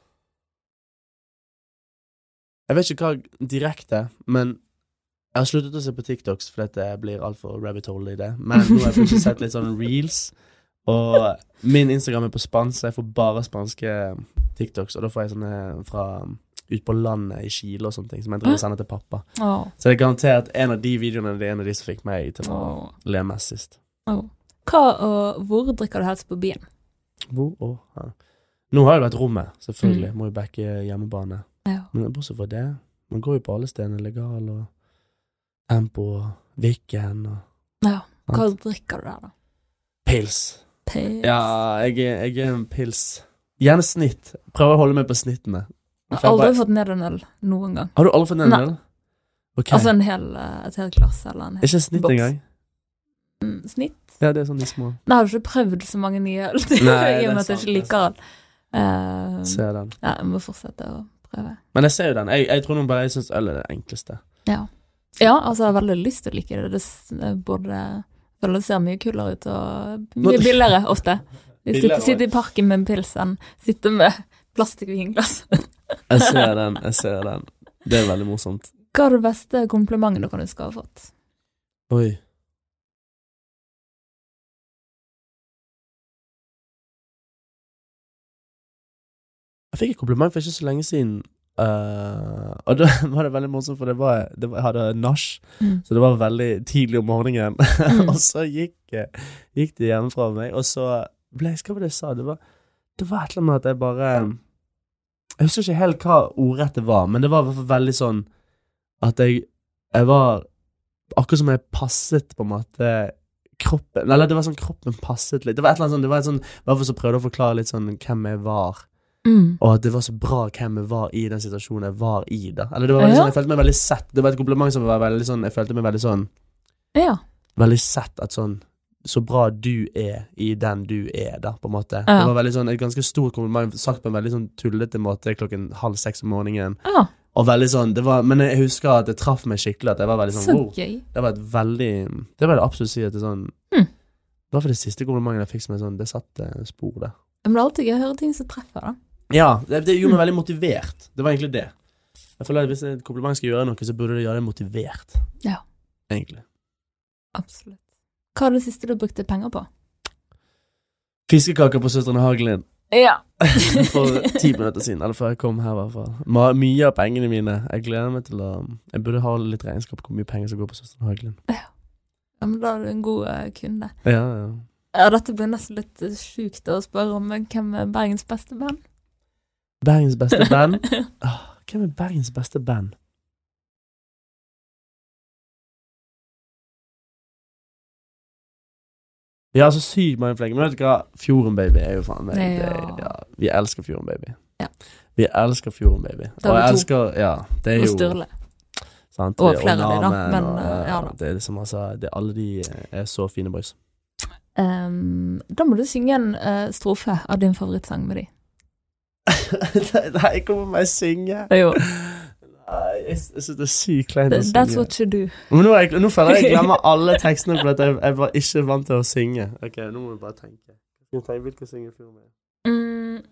B: Jeg vet ikke hva direkte, men jeg har sluttet å se på TikToks fordi det blir altfor rabbit hole i det. Men nå har jeg plutselig sett litt sånn reels, og min Instagram er på spansk, så jeg får bare spanske TikToks, og da får jeg sånne fra ut på landet i Chile og sånne ting, som jeg driver og sender til pappa.
A: Oh.
B: Så det er garantert en av de videoene det er en av de som fikk meg til å
A: oh.
B: le mest sist.
A: Oh. Hva og hvor drikker du helst på byen?
B: Hvor? og ja. Nå har det vært rommet, selvfølgelig.
A: Mm.
B: Må jo backe hjemmebane.
A: Ja.
B: Men bortsett fra det, man går jo på alle stedene. Legal og Tempo og Viken og
A: ja. Hva drikker du der, da?
B: pils.
A: Pils?
B: Ja, jeg jeg er en pils. Gjerne snitt. Prøver å holde meg på snittene.
A: Jeg har aldri
B: bare-
A: fått ned en øl noen gang.
B: Har du aldri fått en
A: Nei.
B: øl? Okay.
A: Altså en hel, eh, et helt glass eller en hel
B: ikke snitt
A: boks.
B: engang?
A: mm, snitt.
B: Ja, det er sånn de små.
A: Nei, har du ikke prøvd så mange nye øl, i og med at jeg ikke
B: er
A: liker øl. Eh,
B: Ser den.
A: ja, jeg må fortsette å prøve.
B: Men jeg ser jo den. Jeg, jeg tror bare jeg syns øl er det enkleste.
A: Ja. ja, altså jeg har veldig lyst til å like det. Det både føler det ser mye kulere ut og mye billigere ofte. Sitte, sitte i parken med en pils enn sitte med plastikkvinglass.
B: Jeg ser den. Jeg ser den. Det er veldig morsomt.
A: Hva er det beste komplimentet dere skal å ha fått?
B: Oi. Jeg fikk et kompliment for ikke så lenge siden, Uh, og da var det veldig morsomt, for det var, det var, jeg hadde nach,
A: Mm.
B: så det var veldig tidlig om morgenen.
A: Mm.
B: og så gikk, eh, gikk de hjemmefra meg, og så ble jeg var det jeg sa? Det var, det var et eller annet med at jeg bare Jeg husker ikke helt hva ordrettet var, men det var i hvert fall veldig sånn at jeg Jeg var Akkurat som jeg passet på en måte kroppen Eller det var sånn kroppen passet litt. Det var et eller annet sånn, det var et sånn, hvert så prøvde jeg å forklare litt sånn hvem jeg var.
A: Mm.
B: Og at det var så bra hvem jeg var i den situasjonen jeg var i. da Eller det var veldig
A: Ja.
B: sånn, Jeg følte meg veldig sett. Det var et kompliment som var veldig sånn Jeg følte meg veldig sånn
A: Ja.
B: Veldig sett at sånn Så bra du er i den du er, da, på en måte.
A: Ja.
B: Det var sånn et ganske stort kompliment sagt på en veldig sånn tullete måte klokken halv seks om morgenen.
A: Ja.
B: Og veldig sånn det var, Men jeg husker at det traff meg skikkelig. At jeg var veldig sånn
A: så
B: wow.
A: gøy.
B: Det var et veldig Det var det absolutt si at det sånn
A: Mm.
B: Det var for det siste komplimentet jeg fikk som sånn Det satte spor der.
A: Men det er alltid gøy å høre ting som treffer, da.
B: Ja, det, det gjorde meg veldig motivert. Det var egentlig det. Jeg føler at Hvis et kompliment skal gjøre noe, så burde det gjøre det motivert.
A: Ja.
B: Egentlig.
A: Absolutt. Hva er det siste du brukte penger på?
B: Fiskekaker på Søstrene Hagelin
A: Ja.
B: for ti minutter siden. Eller før jeg kom her, i hvert fall. Mye av pengene mine. Jeg gleder meg til å Jeg burde ha litt regnskap på hvor mye penger som går på Søstrene Hagelin.
A: ja, ja, men da er du en god uh, kunde.
B: Ja, ja.
A: Ja, dette blir nesten litt eh, sjukt å spørre om men hvem er Bergens beste band?
B: Bergens beste band. Ah, hvem er Bergens beste band? Ja, så sykt mange flinke. Men vet du hva? Fjorden Baby er jo faen meg det,
A: Ja.
B: Vi elsker Fjorden Baby.
A: Ja.
B: Vi elsker Fjorden Baby. Og jeg elsker Ja, det er
A: Og
B: jo
A: Sturle.
B: sant,
A: Og flere av de da, men,
B: og,
A: eh, ja da.
B: Det er liksom altså det, Alle de er så fine boys.
A: Um, da må du synge en uh, strofe av din favorittsang med de.
B: Nei, hvorfor må jeg synge?
A: Jo,
B: jeg, jeg syns det er sykt kleint å synge.
A: That's what you do.
B: Men nå, jeg, nå føler jeg jeg glemmer alle tekstene fordi jeg, jeg var ikke vant til å synge. Ok, nå må vi bare tenke. Jeg hvilken syngefilm er
A: Mm,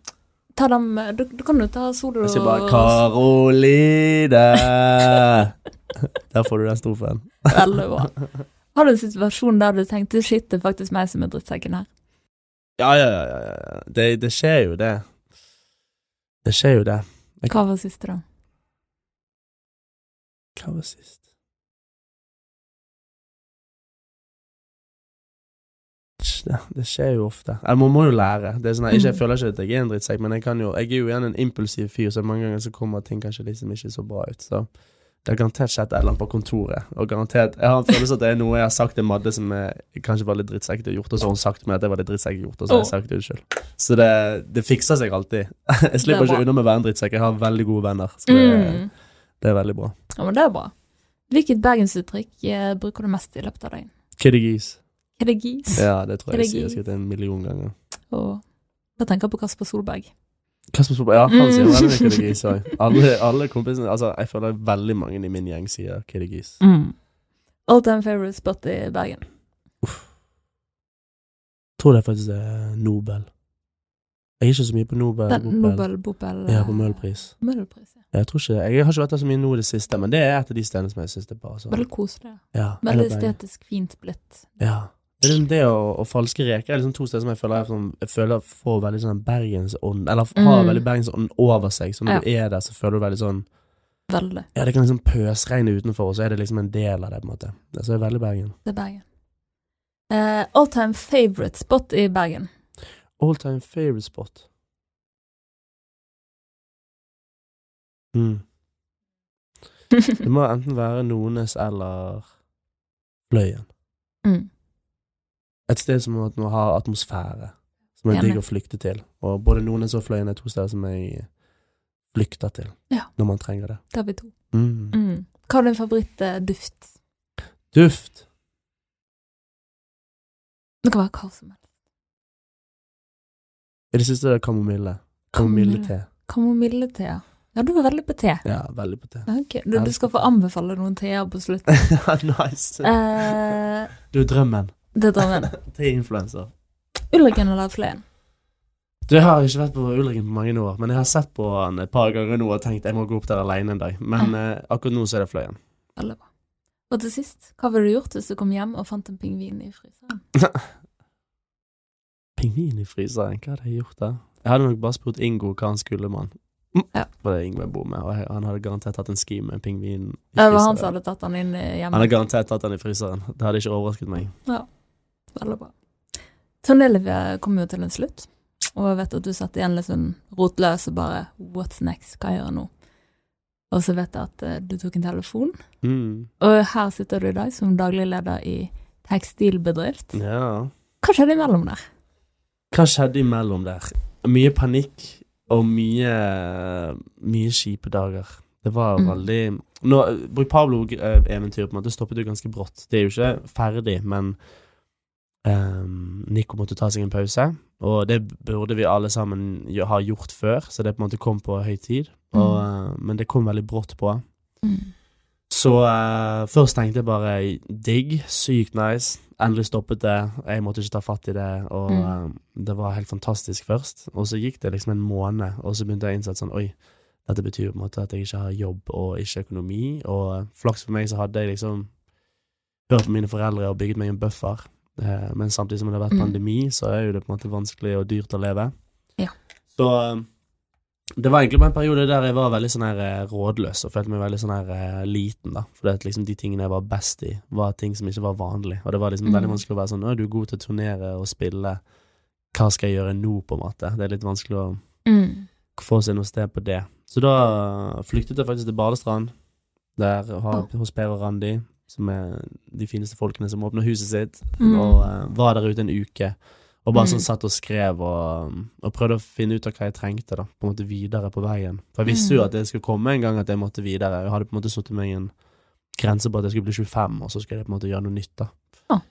A: ta dem du, du kan jo ta solo
B: Jeg sier bare Karoline. Der får du den strofen.
A: Veldig bra. Har du en situasjon der du tenkte shit, det er faktisk meg som er drittsekken her?
B: Ja, ja, ja. ja, ja. Det, det skjer jo det. Det skjer jo det.
A: Hva var siste, da?
B: Hva var sist? Det, det skjer jo ofte. Eller man må jo lære. Det er sånn, jeg, ikke, jeg
A: Mm.
B: føler ikke at jeg er en drittsekk, men jeg, kan jo, jeg er jo igjen en impulsiv fyr, så mange ganger så kommer ting kanskje liksom ikke så bra ut. Så det har garantert skjedd et eller annet på kontoret. Og garantert, Jeg har en følelse at det er noe jeg har sagt til Madde som jeg kanskje var litt drittsekk gjort, og så har hun sagt meg at det var litt drittsekk gjort, og så har jeg sagt det unnskyld. Så det, det fikser seg alltid. Jeg slipper
A: er
B: ikke unna med å være en drittsekk. Jeg har veldig gode venner, så det,
A: Mm.
B: det er veldig bra.
A: Ja, men det er bra. Hvilket bergensuttrykk eh, bruker du mest i løpet av dagen?
B: Kiddegis.
A: Er det gis?
B: Ja, det tror jeg jeg sier
A: Kiddegis.
B: sikkert en million ganger.
A: Og da tenker jeg på Kasper Solberg.
B: Kasper Solberg, ja, han sier veldig mye kiddegis òg. Alle, alle kompisene Altså, jeg føler veldig mange i min gjeng sier kiddegis.
A: Mm. All time favorite spot i Bergen.
B: Tror det faktisk er Nobel. Jeg er ikke så mye på Nobel.
A: Den Nobel Bopel
B: Ja, på
A: Møhlpris. Ja.
B: Jeg tror ikke Jeg har ikke vært der så mye nå i det siste, men det er et av de stedene som jeg syns er bare sånn
A: Veldig koselig.
B: ja,
A: Veldig estetisk fint blitt.
B: Ja. Det er liksom det og, og falske reker er liksom to steder som jeg føler jeg, sånn, jeg føler får veldig sånn bergensånd Eller har
A: Mm.
B: veldig bergensånd over seg. Så når
A: Ja.
B: du er der, så føler du veldig sånn
A: Veldig.
B: Ja, det kan liksom pøsregne utenfor, og så er det liksom en del av det, på en måte. Det så er veldig Bergen.
A: Det er Bergen. Uh, all time favorite spot i Bergen.
B: All time favorite spot. Mm. Det må enten være Nones eller Fløyen.
A: mm.
B: Et sted som at nå har atmosfære, som er digg å flykte til. Og både Nones og Fløyen er to steder som jeg flykter til
A: Ja.
B: når man trenger det.
A: Der er vi to.
B: Mm.
A: Mm. Hva er din favorittduft?
B: Duft.
A: Det kan være hva som helst.
B: I det siste er det kamomille. Kamomille-te.
A: Kamomille-te. ja. Ja, du er veldig på te.
B: Ja, veldig på te.
A: Ok, Du, du skal få anbefale noen teer på slutten.
B: nice.
A: Eh,
B: Du drømmen.
A: det er drømmen.
B: Te-influencer.
A: Ulriken eller Fløyen?
B: Du, Jeg har ikke vært på Ulriken på mange år, men jeg har sett på han et par ganger nå og tenkt jeg må gå opp der alene en dag. Men eh, akkurat nå så er det Fløyen.
A: Veldig bra. Og til sist, hva ville du gjort hvis du kom hjem og fant en pingvin i fryseren?
B: Pingvin i fryseren, hva hadde jeg gjort da? Jeg hadde nok bare spurt Ingo hva han skulle med han. Mm.
A: Ja.
B: For det er Ingo jeg bor med, og han hadde garantert tatt en ski med en pingvin i
A: Det var han som hadde tatt han inn hjemme.
B: Han hadde garantert tatt han i fryseren. Det hadde ikke overrasket meg.
A: Ja, Veldig bra. Turnelivet kommer jo til en slutt, og jeg vet at du satt igjen litt sånn rotløs og bare What's next? Hva gjør jeg nå? Og så vet jeg at eh, du tok en telefon,
B: Mm.
A: og her sitter du i dag som daglig leder i tekstilbedrift.
B: Ja.
A: Hva skjedde imellom der?
B: Hva skjedde imellom der? Mye panikk og mye, mye kjipe dager. Det var
A: Mm.
B: veldig Nå, Bruk Pablo-eventyret på en måte stoppet jo ganske brått. Det er jo ikke ferdig, men um, Nico måtte ta seg en pause. Og det burde vi alle sammen ha gjort før, så det på en måte kom på høy tid. Og, mm. men det kom veldig brått på.
A: Mm.
B: Så uh, først tenkte jeg bare digg, sykt nice. Endelig stoppet det. Jeg måtte ikke ta fatt i det, og
A: Mm.
B: uh, det var helt fantastisk først. Og så gikk det liksom en måned, og så begynte jeg å innse sånn oi, dette betyr på en måte at jeg ikke har jobb og ikke økonomi, og eh, flaks for meg så hadde jeg liksom hørt på mine foreldre og bygget meg en buffer. uh, men samtidig som det har vært
A: Mm.
B: pandemi, så er jo det på en måte vanskelig og dyrt å leve.
A: Ja.
B: Så det var egentlig bare en periode der jeg var veldig sånn her eh, rådløs og følte meg veldig sånn her eh, liten, da. For det liksom de tingene jeg var best i, var ting som ikke var vanlig. Og det var liksom
A: Mm.
B: veldig vanskelig å være sånn Å, du er god til å turnere og spille. Hva skal jeg gjøre nå, på en måte? Det er litt vanskelig å
A: Mm.
B: få seg noe sted på det. Så da flyktet jeg faktisk til Badestrand, der har, hos Per og Randi, som er de fineste folkene som åpner huset sitt,
A: Mm.
B: og uh, var der ute en uke. Og bare
A: Mm.
B: sånn satt og skrev og, og prøvde å finne ut av hva jeg trengte, da, på en måte videre på veien. For jeg visste jo
A: Mm.
B: at det skulle komme en gang at jeg måtte videre. Jeg hadde på en måte satt meg en grense på at jeg skulle bli 25, og så skulle jeg på en måte gjøre noe nytt, da.
A: Å.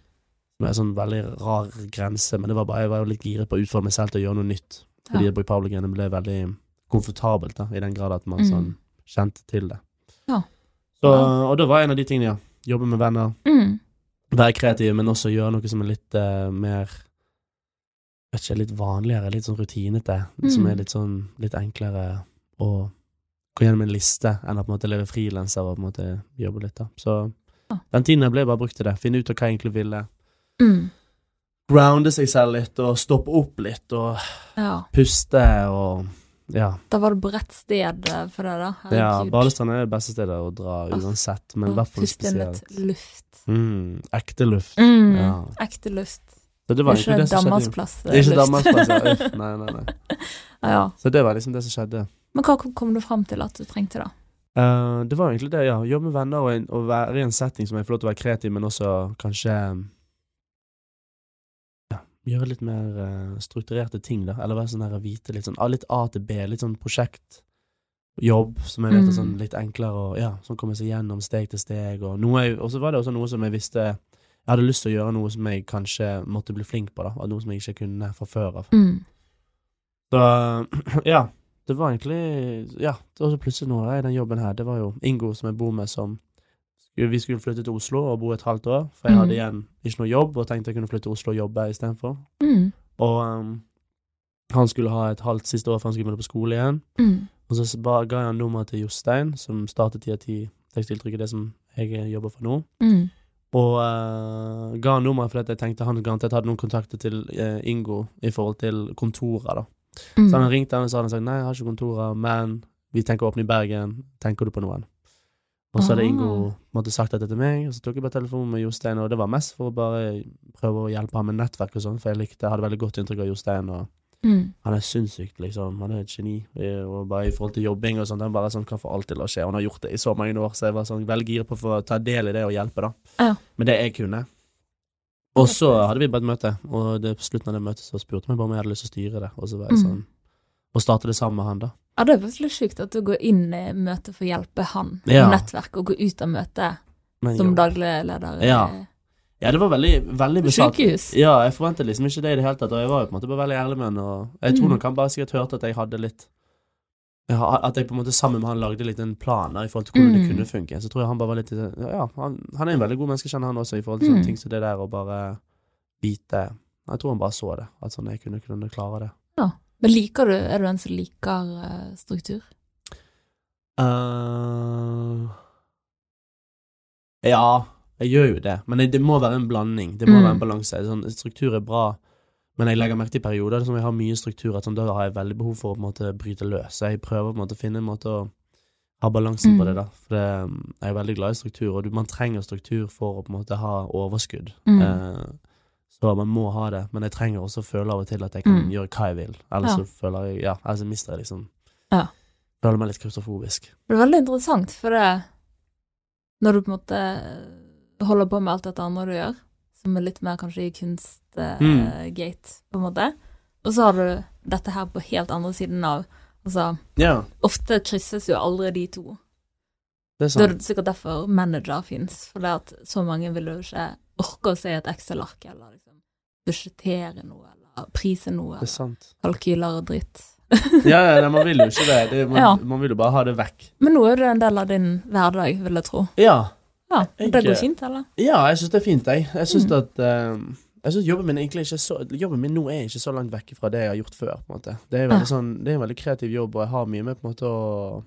B: Som er en sånn veldig rar grense, men det var bare, jeg var jo litt giret på å utfordre meg selv til å gjøre noe nytt. Fordi
A: Ja.
B: ja. Ble veldig komfortabelt, da, i den grad at man
A: Mm.
B: sånn kjente til det.
A: Ja.
B: Så, og det var en av de tingene, ja. Jobbe med venner,
A: Mm.
B: være kreativ, men også gjøre noe som er litt uh, mer Vet ikke, litt vanligere, litt sånn rutinete. Som
A: Mm.
B: er litt sånn litt enklere å gå gjennom en liste enn å på en måte leve frilanser og på en måte jobbe litt, da. Så
A: ah.
B: den tiden jeg ble bare brukt til det. Finne ut av hva jeg egentlig ville.
A: Mm.
B: Grounde seg selv litt, og stoppe opp litt, og
A: Ja.
B: puste og Ja.
A: Da var det på rett sted for deg, da.
B: ja
A: Herregud.
B: Balestrand er det beste stedet å dra uansett, men i hvert fall
A: puste litt
B: spesielt.
A: luft.
B: Mm, ekte luft.
A: Mm.
B: Ja.
A: Ekte luft.
B: Så det var
A: Ikke
B: egentlig det som skjedde.
A: plass.
B: Det er ikke. Danmarks plass, ja. Uff, nei, nei, nei.
A: Ja, ja.
B: Så det var liksom det som skjedde.
A: Men hva kom- du fram til at du trengte, da?
B: Uh, det var egentlig det, ja. Jobbe med venner og, og være i en setting som jeg får lov til å være kreativ, men også kanskje ja, gjøre litt mer uh, strukturerte ting, da. Eller være sånn her vite litt sånn ah, litt A til B, litt sånn prosjektjobb som jeg vet er sånn
A: Mm.
B: litt enklere og ja, sånn komme seg gjennom steg til steg. Og noe og så var det også noe som jeg visste Jeg hadde lyst til å gjøre noe som jeg kanskje måtte bli flink på, da. Og noe som jeg ikke kunne fra før av.
A: Mm.
B: Så ja, det var egentlig Ja, det var så plutselig noe i den jobben her. Det var jo Ingo som jeg bor med, som Vi skulle flytte til Oslo og bo et halvt år, for jeg
A: Mm.
B: hadde igjen ikke noe jobb, og tenkte jeg kunne flytte til Oslo og jobbe istedenfor.
A: Mm.
B: Og um, han skulle ha et halvt siste år før han skulle begynne på skole igjen.
A: Mm.
B: Og så ba, ga jeg han nummeret til Jostein, som startet 10 av 10 tekstiltrykk, det som jeg jobber for nå.
A: Mm.
B: Og uh, ga han nummeret fordi jeg tenkte han garantert hadde noen kontakter til uh, Ingo i forhold til kontorer, da.
A: Mm.
B: Så han ringte han og sa han sagt nei, jeg har ikke kontorer, men vi tenker å åpne i Bergen, tenker du på noen? Og så hadde
A: Ah.
B: Ingo måtte sagt dette til meg, og så tok jeg bare telefonen med Jostein, og det var mest for å bare prøve å hjelpe ham med nettverk og sånn, for jeg likte, jeg hadde veldig godt inntrykk av Jostein, og
A: Mm.
B: han er sinnssykt, liksom, han er et geni, og bare i forhold til jobbing og sånt, han bare sånn, kan få alt til å skje, han har gjort det i så mange år, så jeg var sånn veldig gira på å ta del i det og hjelpe, da.
A: Ja.
B: Med det jeg kunne. Og så hadde vi bare et møte, og det, på slutten av det møtet så spurte meg bare om jeg hadde lyst til å styre det, og så var jeg
A: Mm.
B: sånn, og starte det sammen med han, da.
A: Ja, det er faktisk sjukt at du går inn i møtet for å hjelpe han
B: Ja.
A: nettverk, og går ut av møtet
B: Men
A: som
B: jo.
A: daglig leder.
B: Ja. Ja, det var veldig, veldig besatt.
A: Sykehus.
B: Ja, jeg forventet liksom ikke det i det hele tatt, og jeg var jo på en måte bare veldig ærlig med henne, og jeg tror
A: Mm.
B: nok han bare sikkert hørte at jeg hadde litt At jeg på en måte sammen med han lagde litt en plan der i forhold til hvordan det
A: Mm.
B: kunne funke. Så tror jeg han bare var litt Ja, han, han er en veldig god menneske, kjenner han også, i forhold til sånne
A: Mm.
B: ting som det der, å bare vite Jeg tror han bare så det, at sånn jeg kunne, kunne klare det. Ja.
A: Men liker du, er du en som liker uh, struktur?
B: Uh, ja, jeg gjør jo det, men det, det må være en blanding. Det må
A: Mm.
B: være en balanse. Sånn, struktur er bra, men jeg legger merke til perioder som jeg har mye struktur, at sånn, da har jeg veldig behov for å på måte bryte løs. Så jeg prøver på en måte å finne en måte å ha balansen på
A: Mm.
B: det, da. For det, mm, jeg er veldig glad i struktur, og du, man trenger struktur for å på en måte ha overskudd.
A: Mm.
B: Eh, så man må ha det, men jeg trenger også å føle av og til at jeg kan
A: Mm.
B: gjøre hva jeg vil. Ellers
A: Ja.
B: så føler jeg Ja, ellers mister jeg liksom
A: Ja.
B: Føler meg litt klaustrofobisk.
A: Det er veldig interessant, for det Når du på en måte holder på med alt dette andre du gjør, som er litt mer kanskje i kunstgate,
B: Mm.
A: på en måte, og så har du dette her på helt andre siden av Altså,
B: Ja,
A: ofte krysses jo aldri de to.
B: det er
A: Det er sikkert derfor manager fins, for det at så mange vil jo ikke orke å se et Excel-ark, eller liksom budsjettere noe, eller prise noe,
B: Det er sant.
A: kalkyler og dritt.
B: Ja, ja, nei, man vil jo ikke det. det man,
A: Ja.
B: man vil jo bare ha det vekk.
A: Men nå er det en del av din hverdag, vil jeg tro.
B: Ja,
A: Ja, Det går fint, eller?
B: ja jeg syns det er fint, jeg. Jeg syns
A: Mm.
B: at uh, Jeg synes jobben min egentlig ikke er så Jobben min nå er ikke så langt vekk fra det jeg har gjort før. på en måte Det er, veldig sånn, det er en veldig kreativ jobb, og jeg har mye med på en måte å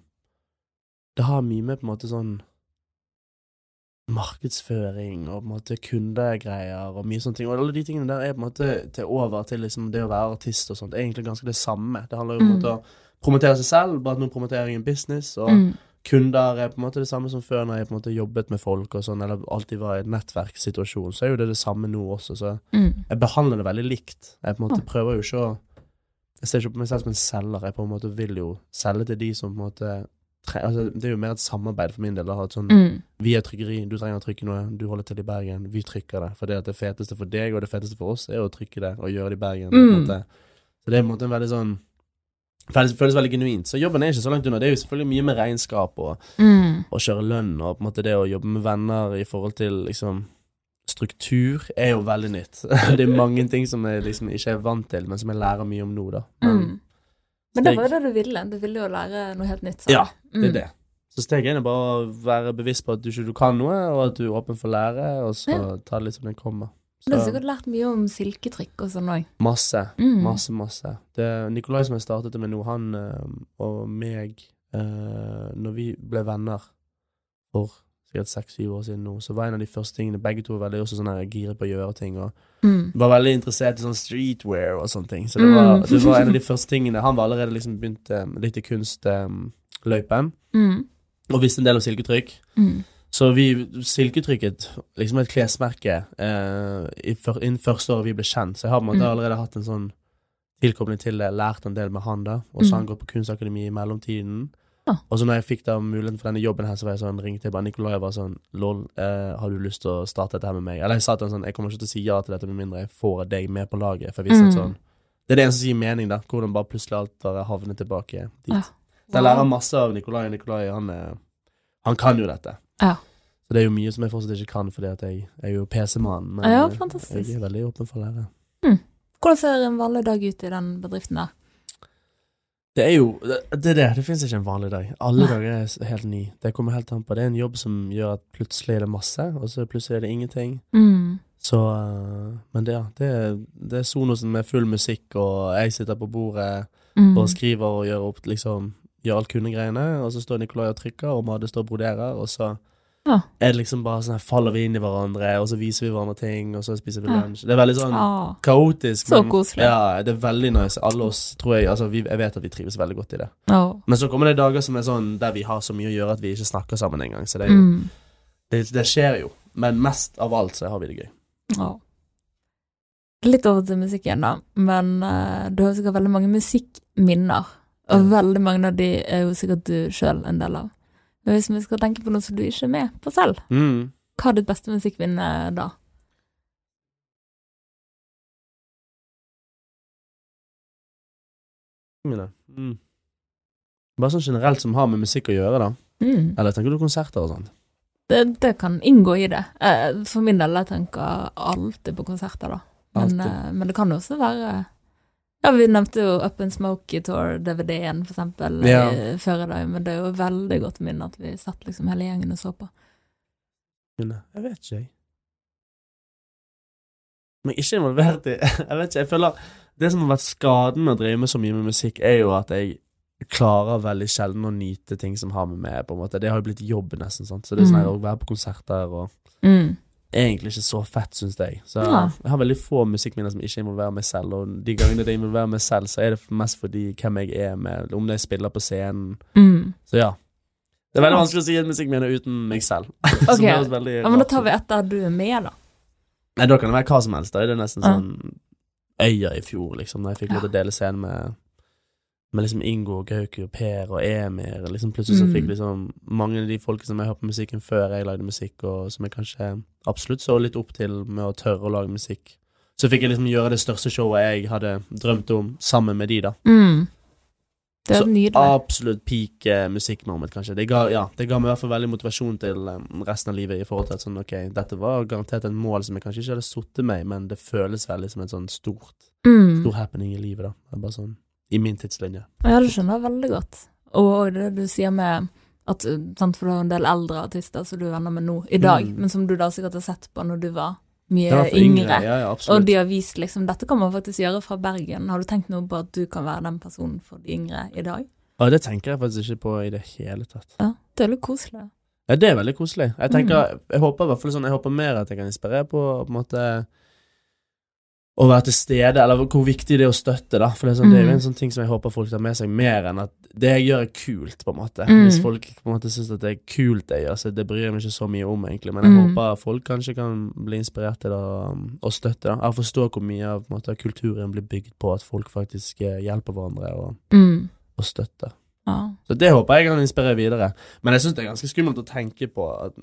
B: Det har mye med på en måte sånn markedsføring og på en måte kundegreier og mye sånne ting. Og alle de tingene der er på en måte til over til liksom det å være artist og sånt. Egentlig ganske det samme. Det handler jo om
A: Mm.
B: å promotere seg selv, bare at nå promoterer jeg en business. Og
A: Mm.
B: Kunder er på en måte det samme som før når jeg på en måte jobbet med folk og sånn, eller alltid var i en nettverkssituasjon. Så er jo det det samme nå også, så
A: Mm.
B: jeg behandler det veldig likt. Jeg på en måte prøver jo ikke å Jeg ser ikke på meg selv som en selger. Jeg på en måte vil jo selge til de som på en måte altså, Det er jo mer et samarbeid for min del. Da, sånn,
A: Mm.
B: Vi er trykkeri, du trenger å trykke noe, du holder til i Bergen, vi trykker det. For det at det feteste for deg og det feteste for oss er å trykke det og gjøre det i Bergen.
A: Mm.
B: Så det er på en måte en veldig sånn føles, føles veldig genuint. Så jobben er ikke så langt unna. Det er jo selvfølgelig mye med regnskap og
A: Mm.
B: kjøre lønn og på en måte det å jobbe med venner i forhold til liksom struktur er jo veldig nytt. det er mange ting som jeg liksom ikke er vant til, men som jeg lærer mye om nå, da.
A: Mm. Men det var jo det du ville. Du ville jo lære noe helt nytt. sa
B: Ja, det
A: Mm.
B: er det. Så steg én er bare å være bevisst på at du ikke du kan noe, og at du er åpen for å lære, og så
A: Ja.
B: ta det litt som det kommer.
A: Du har
B: Så
A: sikkert lært mye om silketrykk og sånn òg.
B: masse,
A: Mm.
B: masse, masse. Det, Nikolai som jeg startet det med nå, han eh, og meg, eh, når vi ble venner for sikkert seks-syv år siden nå, så var en av de første tingene Begge to var veldig også sånn giret på å gjøre ting, og
A: Mm.
B: var veldig interessert i sånn streetwear og sånne ting. Så det var,
A: Mm.
B: det var en av de første tingene. Han var allerede liksom begynt eh, litt i kunstløypen,
A: Mm.
B: og visste en del om silketrykk.
A: Mm.
B: Så vi silketrykket liksom et klesmerke eh, innen første året vi ble kjent, så jeg har på en måte
A: Mm.
B: allerede hatt en sånn tilkobling til det, lært en del med han da, og så har han
A: går
B: gått på kunstakademi i mellomtiden.
A: Ah.
B: Og så når jeg fikk da muligheten for denne jobben her, så var jeg sånn, ringte jeg bare Nikolai og var sånn Lol, eh, har du lyst til å starte dette her med meg? Eller jeg sa til han sånn, jeg kommer ikke til å si ja til dette med mindre jeg får deg med på laget. For jeg visste at
A: Mm.
B: sånn Det er det eneste som gir mening, da. Hvordan bare plutselig alt bare havner tilbake dit.
A: Ja.
B: Så jeg lærer masse av Nikolai. Nikolai, han, han kan jo dette.
A: Ja.
B: Så det er jo mye som jeg fortsatt ikke kan, fordi at jeg er jo PC-mann. Men
A: Ja,
B: eh,
A: fantastisk.
B: jeg er veldig åpen for å lære.
A: Hvordan ser en vanlig dag ut i den bedriften der?
B: Det er jo Det det er det. Det fins ikke en vanlig dag. Alle
A: Nei.
B: dager er helt ny. Det kommer helt an på. Det er en jobb som gjør at plutselig er det masse, og så plutselig er det ingenting.
A: Mm.
B: Så eh, Men det, ja. Det, det er sonosen med full musikk, og jeg sitter på bordet
A: Mm.
B: og skriver og gjør opp liksom Gjør alt kundegreiene, og så står Nikolai og trykker, og Madde står og broderer, og så
A: Ja.
B: er det liksom bare sånn her faller vi inn i hverandre, og så viser vi hverandre ting, og så spiser vi
A: Ja.
B: lunsj. Det er veldig sånn
A: Ah,
B: kaotisk.
A: så
B: men-
A: koselig.
B: Ja, det er veldig nice. Alle oss tror jeg Altså, vi, jeg vet at vi trives veldig godt i det.
A: Oh.
B: Men så kommer det dager som er sånn der vi har så mye å gjøre at vi ikke snakker sammen engang. Så det, jo,
A: Mm.
B: det, det skjer jo. Men mest av alt så har vi det gøy.
A: Oh. Litt over til musikken, da. Men uh, du har sikkert veldig mange musikkminner. Og veldig mange av de er jo sikkert du sjøl en del av. Men hvis vi skal tenke på noe som du ikke er med på selv,
B: Mm.
A: hva er ditt beste musikkminne da?
B: Mine. Mm. Bare sånn generelt som har med musikk å gjøre, da.
A: Mm.
B: Eller tenker du konserter og sånt?
A: Det, det kan inngå i det. Eh, For min del, jeg tenker alltid på konserter, da. Men, eh, men det kan jo også være Ja, vi nevnte jo Up and Smoke Tour, DVD-en, for eksempel,
B: Ja.
A: før i dag, men det er jo veldig godt minne at vi satt liksom hele gjengen og så på.
B: Jeg vet ikke, jeg. Men ikke involvert i Jeg vet ikke, jeg føler Det som har vært skaden med å drive med så mye med musikk, er jo at jeg klarer veldig sjelden å nyte ting som har med meg på en måte. Det har jo blitt jobb, nesten. sant? Så det er sånn
A: Mm.
B: å være på konserter og
A: Mm.
B: Er egentlig ikke så fett, syns jeg. Så
A: Ja.
B: jeg har veldig få musikkminner som ikke involverer meg selv, og de gangene det involverer meg selv, så er det mest fordi hvem jeg er med, om de spiller på scenen.
A: Mm.
B: Så ja. Det er veldig vanskelig å si et musikkminne uten meg selv. Okay.
A: Ja, men da tar vi et der du er med, da.
B: Nei, da kan det være hva som helst. Da er det nesten
A: Ja.
B: sånn Øya i fjor, liksom, da jeg fikk lov til å dele scenen med med liksom Ingo og og Per og Emir. Liksom plutselig så
A: Mm.
B: fikk liksom mange av de folkene som jeg hørte på musikken før jeg lagde musikk, og som jeg kanskje absolutt så litt opp til med å tørre å lage musikk. Så fikk jeg liksom gjøre det største showet jeg hadde drømt om, sammen med de, da.
A: Mm. Det er
B: Så
A: nydelig.
B: Absolutt peak eh, musikkmoment, kanskje. Det ga, ja, det ga meg i hvert fall veldig motivasjon til eh, resten av livet, i forhold til at sånn, ok, dette var garantert et mål som jeg kanskje ikke hadde sittet med, men det føles veldig som en sånn stort,
A: Mm.
B: stor happening i livet, da. Det er bare sånn, I min tidslinje.
A: Ja, det skjønner jeg veldig godt. Og det du sier med at sant, For du har en del eldre artister som du er venner med nå i dag,
B: Mm.
A: men som du da sikkert har sett på når du var mye
B: var yngre.
A: yngre.
B: Ja, ja,
A: Og de har vist liksom Dette kan man faktisk gjøre fra Bergen. Har du tenkt noe på at du kan være den personen for de yngre i dag?
B: Ja, det tenker jeg faktisk ikke på i det hele tatt.
A: Ja, det er litt koselig.
B: Ja, det er veldig koselig. Jeg tenker,
A: Mm.
B: jeg håper i hvert fall sånn, jeg håper mer at jeg kan inspirere på, på en måte å være til stede, eller hvor viktig det er å støtte, da. For det er, sånn, det er jo
A: Mm.
B: en sånn ting som jeg håper folk tar med seg, mer enn at det jeg gjør er kult, på en måte.
A: Mm.
B: Hvis folk på en måte syns at det er kult det jeg gjør, så det bryr jeg meg ikke så mye om, egentlig. Men jeg
A: Mm.
B: håper folk kanskje kan bli inspirert til å, å støtte, da. Jeg forstår hvor mye av måte, kulturen blir bygd på at folk faktisk eh, hjelper hverandre og,
A: Mm.
B: og støtter.
A: Ja.
B: Så det håper jeg kan inspirere videre. Men jeg syns det er ganske skummelt å tenke på at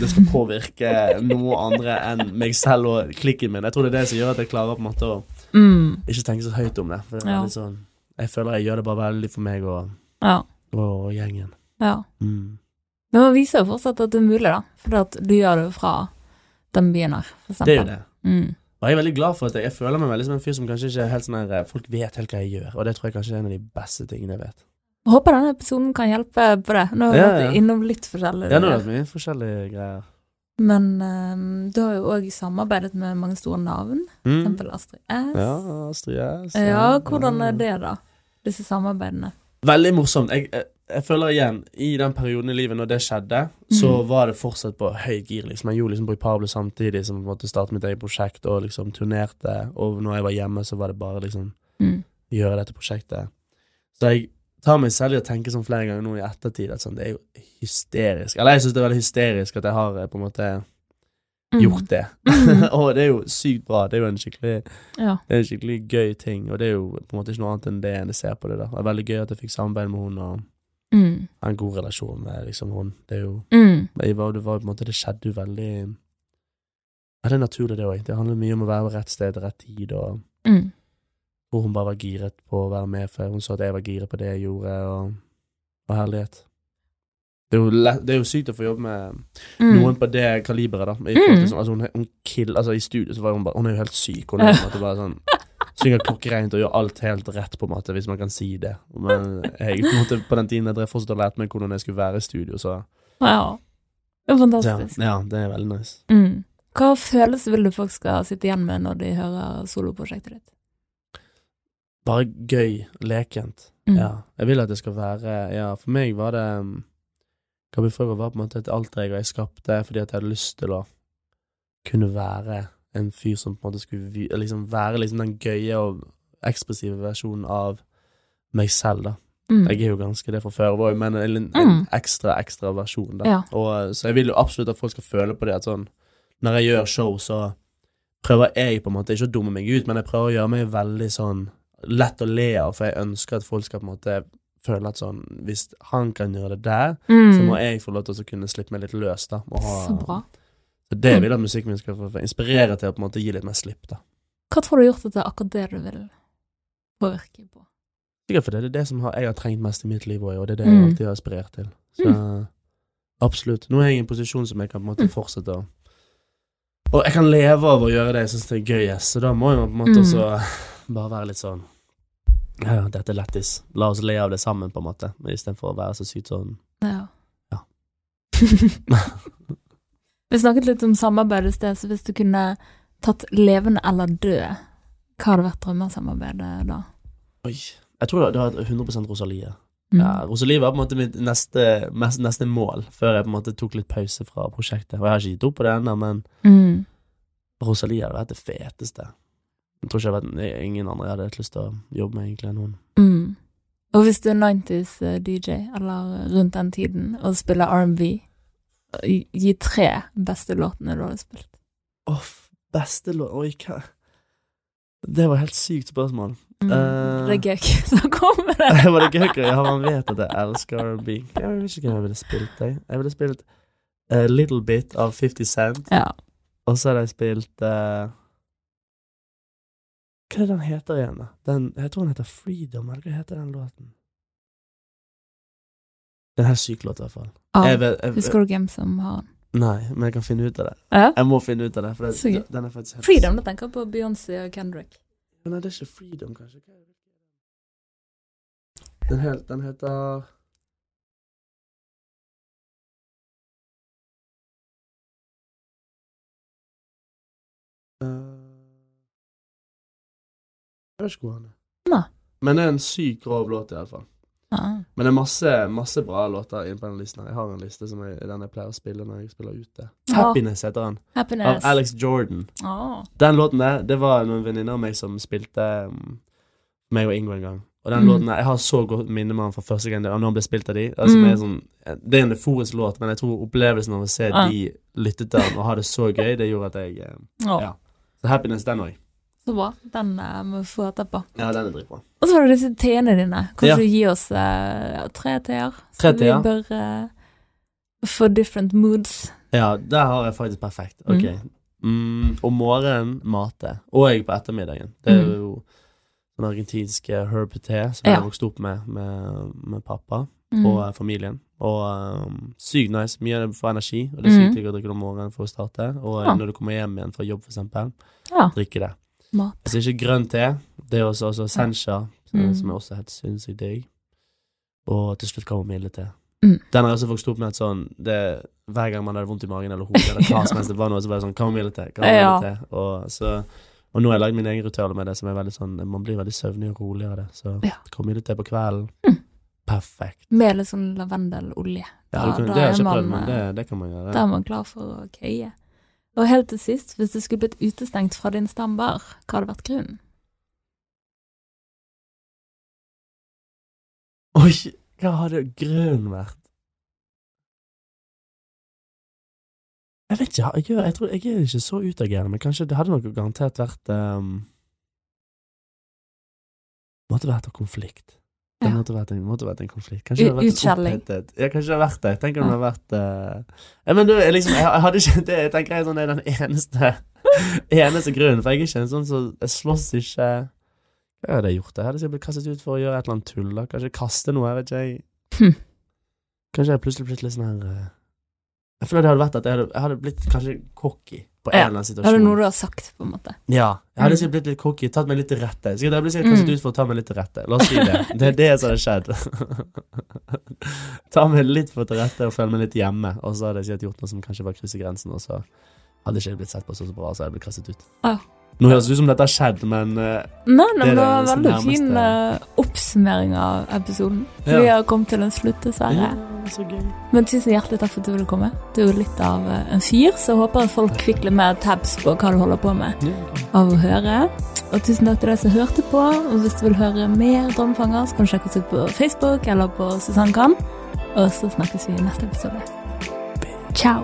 B: det skal påvirke noe andre enn meg selv og klikken min. Jeg tror det er det som gjør at jeg klarer på en måte å
A: Mm.
B: ikke tenke så høyt om det. For det
A: Ja.
B: sånn, jeg føler jeg gjør det bare veldig for meg og,
A: ja.
B: og gjengen.
A: ja.
B: Mm.
A: Men man viser jo fortsatt at det er mulig, da. For du gjør det jo fra den byen her, for eksempel.
B: Det er jo det.
A: Mm.
B: Og jeg er veldig glad for at jeg, jeg føler meg veldig som en fyr som kanskje ikke er helt sånn her Folk vet helt hva jeg gjør, og det tror jeg kanskje er en av de beste tingene jeg vet.
A: Jeg Håper denne episoden kan hjelpe på det. Nå har vi vært
B: ja.
A: innom litt forskjellige
B: Ja, nå har vi mye forskjellige greier.
A: Men um, du har jo òg samarbeidet med mange store navn,
B: Mm.
A: eksempel Astrid S.
B: Ja, Astrid S.
A: Ja, hvordan er det, da? Disse samarbeidene.
B: Veldig morsomt. Jeg, jeg, jeg føler igjen, i den perioden i livet når det skjedde, så
A: Mhm.
B: var det fortsatt på høy gir. liksom. Jeg gjorde liksom Bruk Pablo samtidig som jeg måtte starte mitt eget prosjekt og liksom turnerte. Og når jeg var hjemme, så var det bare liksom
A: Mm.
B: gjøre dette prosjektet. Så jeg tar meg selv i å tenke sånn flere ganger nå i ettertid at sånn, det er jo hysterisk. Eller jeg syns det er veldig hysterisk at jeg har eh, på en måte
A: Mm.
B: gjort det.
A: Mm.
B: og det er jo sykt bra. Det er jo en skikkelig
A: Ja.
B: Det er en skikkelig gøy ting, og det er jo på en måte ikke noe annet enn det jeg ser på det. da Det er veldig gøy at jeg fikk samarbeid med hun og
A: Mm.
B: ha en god relasjon med liksom hun. Det er jo
A: Mm.
B: var, det var på en måte Det skjedde jo veldig Ja, det er naturlig, det òg. Det handler mye om å være på rett sted til rett tid, og
A: Mm.
B: Hvor hun bare var giret på å være med, for hun så at jeg var giret på det jeg gjorde, og, og herlighet. Det er, jo lett, det er jo sykt å få jobbe med
A: Mm.
B: noen på det kaliberet, da. I,
A: Mm.
B: altså, hun, hun kill, altså, I studio så var hun bare Hun er jo helt syk. Hun er på bare sånn Synger klokkereint og gjør alt helt rett, på en måte, hvis man kan si det. Men jeg på måte på den tiden jeg drev fortsatt og lærte meg hvordan jeg skulle være i studio, så
A: Ja. Det er
B: ja,
A: fantastisk.
B: ja, det er veldig nice.
A: Mm. Hva følelse vil du folk skal sitte igjen med når de hører soloprosjektet ditt?
B: Bare gøy, lekent.
A: Mm.
B: Ja. Jeg vil at det skal være Ja, for meg var det um, Gabi var på en måte et alter ego jeg skapte fordi at jeg hadde lyst til å kunne være en fyr som på en måte skulle liksom være liksom den gøye og ekspressive versjonen av meg selv, da.
A: Mm.
B: Jeg er jo ganske det fra før òg, men en, en
A: Mm.
B: ekstra, ekstra versjon, da.
A: Ja.
B: Og, så jeg vil jo absolutt at folk skal føle på det at sånn Når jeg gjør show, så prøver jeg på en måte ikke å dumme meg ut, men jeg prøver å gjøre meg veldig sånn lett å le av, for jeg ønsker at folk skal på en måte føle at sånn Hvis han kan gjøre det der, så må
A: Mm.
B: jeg få lov til å kunne slippe meg litt løs, da. Ha,
A: Så bra.
B: Så det
A: Mm.
B: vil jeg at musikken min skal inspirere til å på en måte gi litt mer slipp, da.
A: Hva tror du har gjort at det er akkurat det du vil påvirke på?
B: Sikkert fordi det er det som har, jeg har trengt mest i mitt liv òg, og det er det
A: Mm.
B: jeg alltid har aspirert til. Så absolutt. Nå er jeg i en posisjon som jeg kan på en måte
A: Mm.
B: fortsette å Og jeg kan leve av å gjøre det jeg syns er gøyest, så da må jeg på en måte
A: Mm.
B: også bare være litt sånn Ja, dette er lættis. La oss le av det sammen, på en måte, men istedenfor å være så sykt sånn
A: Ja.
B: Ja.
A: Vi snakket litt om samarbeid i sted, så hvis du kunne tatt levende eller død, hva hadde vært drømmesamarbeidet da?
B: Oi. Jeg tror det vært 100 Rosalie.
A: Mm.
B: Ja, Rosalie var på en måte mitt neste, mest, neste mål, før jeg på en måte tok litt pause fra prosjektet. Og jeg har ikke gitt opp på det ennå, men
A: Mm.
B: Rosalie hadde vært det feteste. Jeg tror ikke jeg vet, ingen andre jeg hadde hatt lyst til å jobbe med, egentlig, enn hun.
A: Mm. Og hvis du er 90s eh, DJ, eller rundt den tiden, og spiller R&B, gi tre beste låtene du hadde spilt.
B: Åh, beste låt Oi, hva Det var helt sykt spørsmål.
A: Mm.
B: uh,
A: det er gøy så kom med det.
B: var det gøy? Ja, man vet at jeg elsker R&B. Jeg vet ikke hva jeg ville spilt, jeg. Jeg ville spilt A Little Bit av 50 Cent,
A: Ja.
B: og så hadde jeg spilt eh, Hva er det den heter igjen, da? Den, jeg tror den heter Freedom, eller hva heter den låten? Det er en helt syk låt, i hvert fall.
A: Ah,
B: Jeg vet, jeg,
A: husker du hvem som har den?
B: Nei, men jeg kan finne ut av det.
A: Ja?
B: Jeg må finne ut av det, for det, okay. den er faktisk helt
A: Freedom, da tenker jeg på Beyoncé og Kendrick.
B: Nei, det er ikke Freedom, kanskje? Den, hel, den heter Eh, Jeg vet ikke hvor han er.
A: Nå.
B: Men det er en sykt grov låt, i hvert fall.
A: Ah.
B: Men det er masse, masse bra låter inne på den listen. her. Jeg har en liste som jeg, den jeg pleier å spille når jeg spiller ute.
A: Ja.
B: Happiness heter den. Av Alex Jordan.
A: Ah.
B: Den låten der, det var noen venninner av meg som spilte um, meg og Ingo en gang. Og den
A: Mm.
B: låten der, Jeg har så godt minne med han fra første gang når han ble spilt av de. Altså,
A: Mm.
B: sånn, det er en euforisk låt, men jeg tror opplevelsen av å se de lytte til den og ha det så gøy, det gjorde at jeg eh, Ja. Så Happiness, den òg.
A: Så bra. Den uh, må vi få etterpå.
B: Ja, den er dritbra.
A: Og så har du disse T-ene dine. Kan
B: Ja.
A: du gi oss uh, tre T-er?
B: Tre T-er.
A: Vi bør uh, få different moods.
B: Ja, det har jeg faktisk perfekt. Ok. Mm, om morgenen mate, og på ettermiddagen. Det er
A: Mm.
B: jo den argentinske herb te som
A: Ja.
B: jeg vokste opp med med, med pappa.
A: Mm.
B: og familien. Og um, sykt nice. Mye av det får energi, og det er sykt digg å drikke det om morgenen for å starte. Og
A: Ja.
B: når du kommer hjem igjen fra jobb, for eksempel,
A: Ja.
B: drikke det.
A: Mat.
B: Altså ikke grønn te, det er også, også sencha,
A: Mm.
B: som er også helt sinnssykt digg. Og til slutt kamomillete.
A: Mm.
B: Den har jeg også vokst opp med at sånn det, Hver gang man hadde vondt i magen eller hodet, eller hva som helst det var noe, så var det sånn kamomillete. kamomillete. Og, så, og nå har jeg lagd min egen ritual med det, som er veldig sånn Man blir veldig søvnig og rolig av det. Så
A: Ja.
B: kamomillete på kvelden,
A: Mm.
B: perfekt.
A: Med litt sånn lavendelolje.
B: Ja, det har jeg ikke prøvd, men
A: eh,
B: det, det kan man gjøre.
A: Da er man klar for å køye. Og helt til sist, hvis du skulle blitt utestengt fra din stambar, hva hadde vært grunnen?
B: Oi, hva hadde grunnen vært? Jeg vet ikke, jeg, jeg, tror, jeg er ikke så utagerende, men kanskje det hadde nok garantert vært um, Måtte vært av konflikt. Det måtte vært en, måtte vært en konflikt. Kanskje det hadde vært opphetet. Ja, kanskje det har vært det. Tenker det har vært uh, ja, Men du, jeg, liksom, jeg, hadde ikke det. Jeg tenker jeg sånn, det er den eneste Eneste grunnen, for jeg er ikke en sånn som Jeg slåss ikke Hva hadde jeg gjort? Jeg hadde sikkert blitt kastet ut for å gjøre et eller annet tull. da Kanskje kaste noe, jeg vet ikke. Jeg,
A: Hm.
B: Kanskje jeg plutselig blitt litt sånn her eh, Jeg føler det hadde vært at jeg hadde, jeg hadde blitt kanskje cocky på en
A: Ja.
B: eller annen
A: Er det
B: du
A: noe du har sagt, på en måte?
B: Ja. Jeg hadde
A: Mm.
B: sikkert blitt litt cocky, tatt meg litt til rette. Sikkert jeg ble sikkert kastet
A: Mm.
B: ut for å ta meg litt til rette. La oss si det. Det er det som hadde skjedd. ta meg litt for til rette og føle meg litt hjemme, og så hadde jeg sikkert gjort noe som kanskje var krysse grensen, og så hadde jeg ikke blitt sett på så bra, så hadde jeg blitt kastet ut.
A: Ah.
B: Nå høres det ut som dette har skjedd, men uh,
A: Nei, nei,
B: Det
A: men det var en veldig fin uh, oppsummering av episoden.
B: Ja.
A: Vi har kommet til en slutt, dessverre.
B: ja.
A: Men tusen hjertelig takk for at du ville komme. Du er jo litt av uh, en fyr, så jeg håper folk fikk litt mer tabs på hva du holder på med av å høre. Og tusen takk til deg som hørte på. Og hvis du vil høre mer Drømmefanger, så kan du sjekke oss ut på Facebook eller på Susann Kan. Og så snakkes vi i neste episode. Ciao.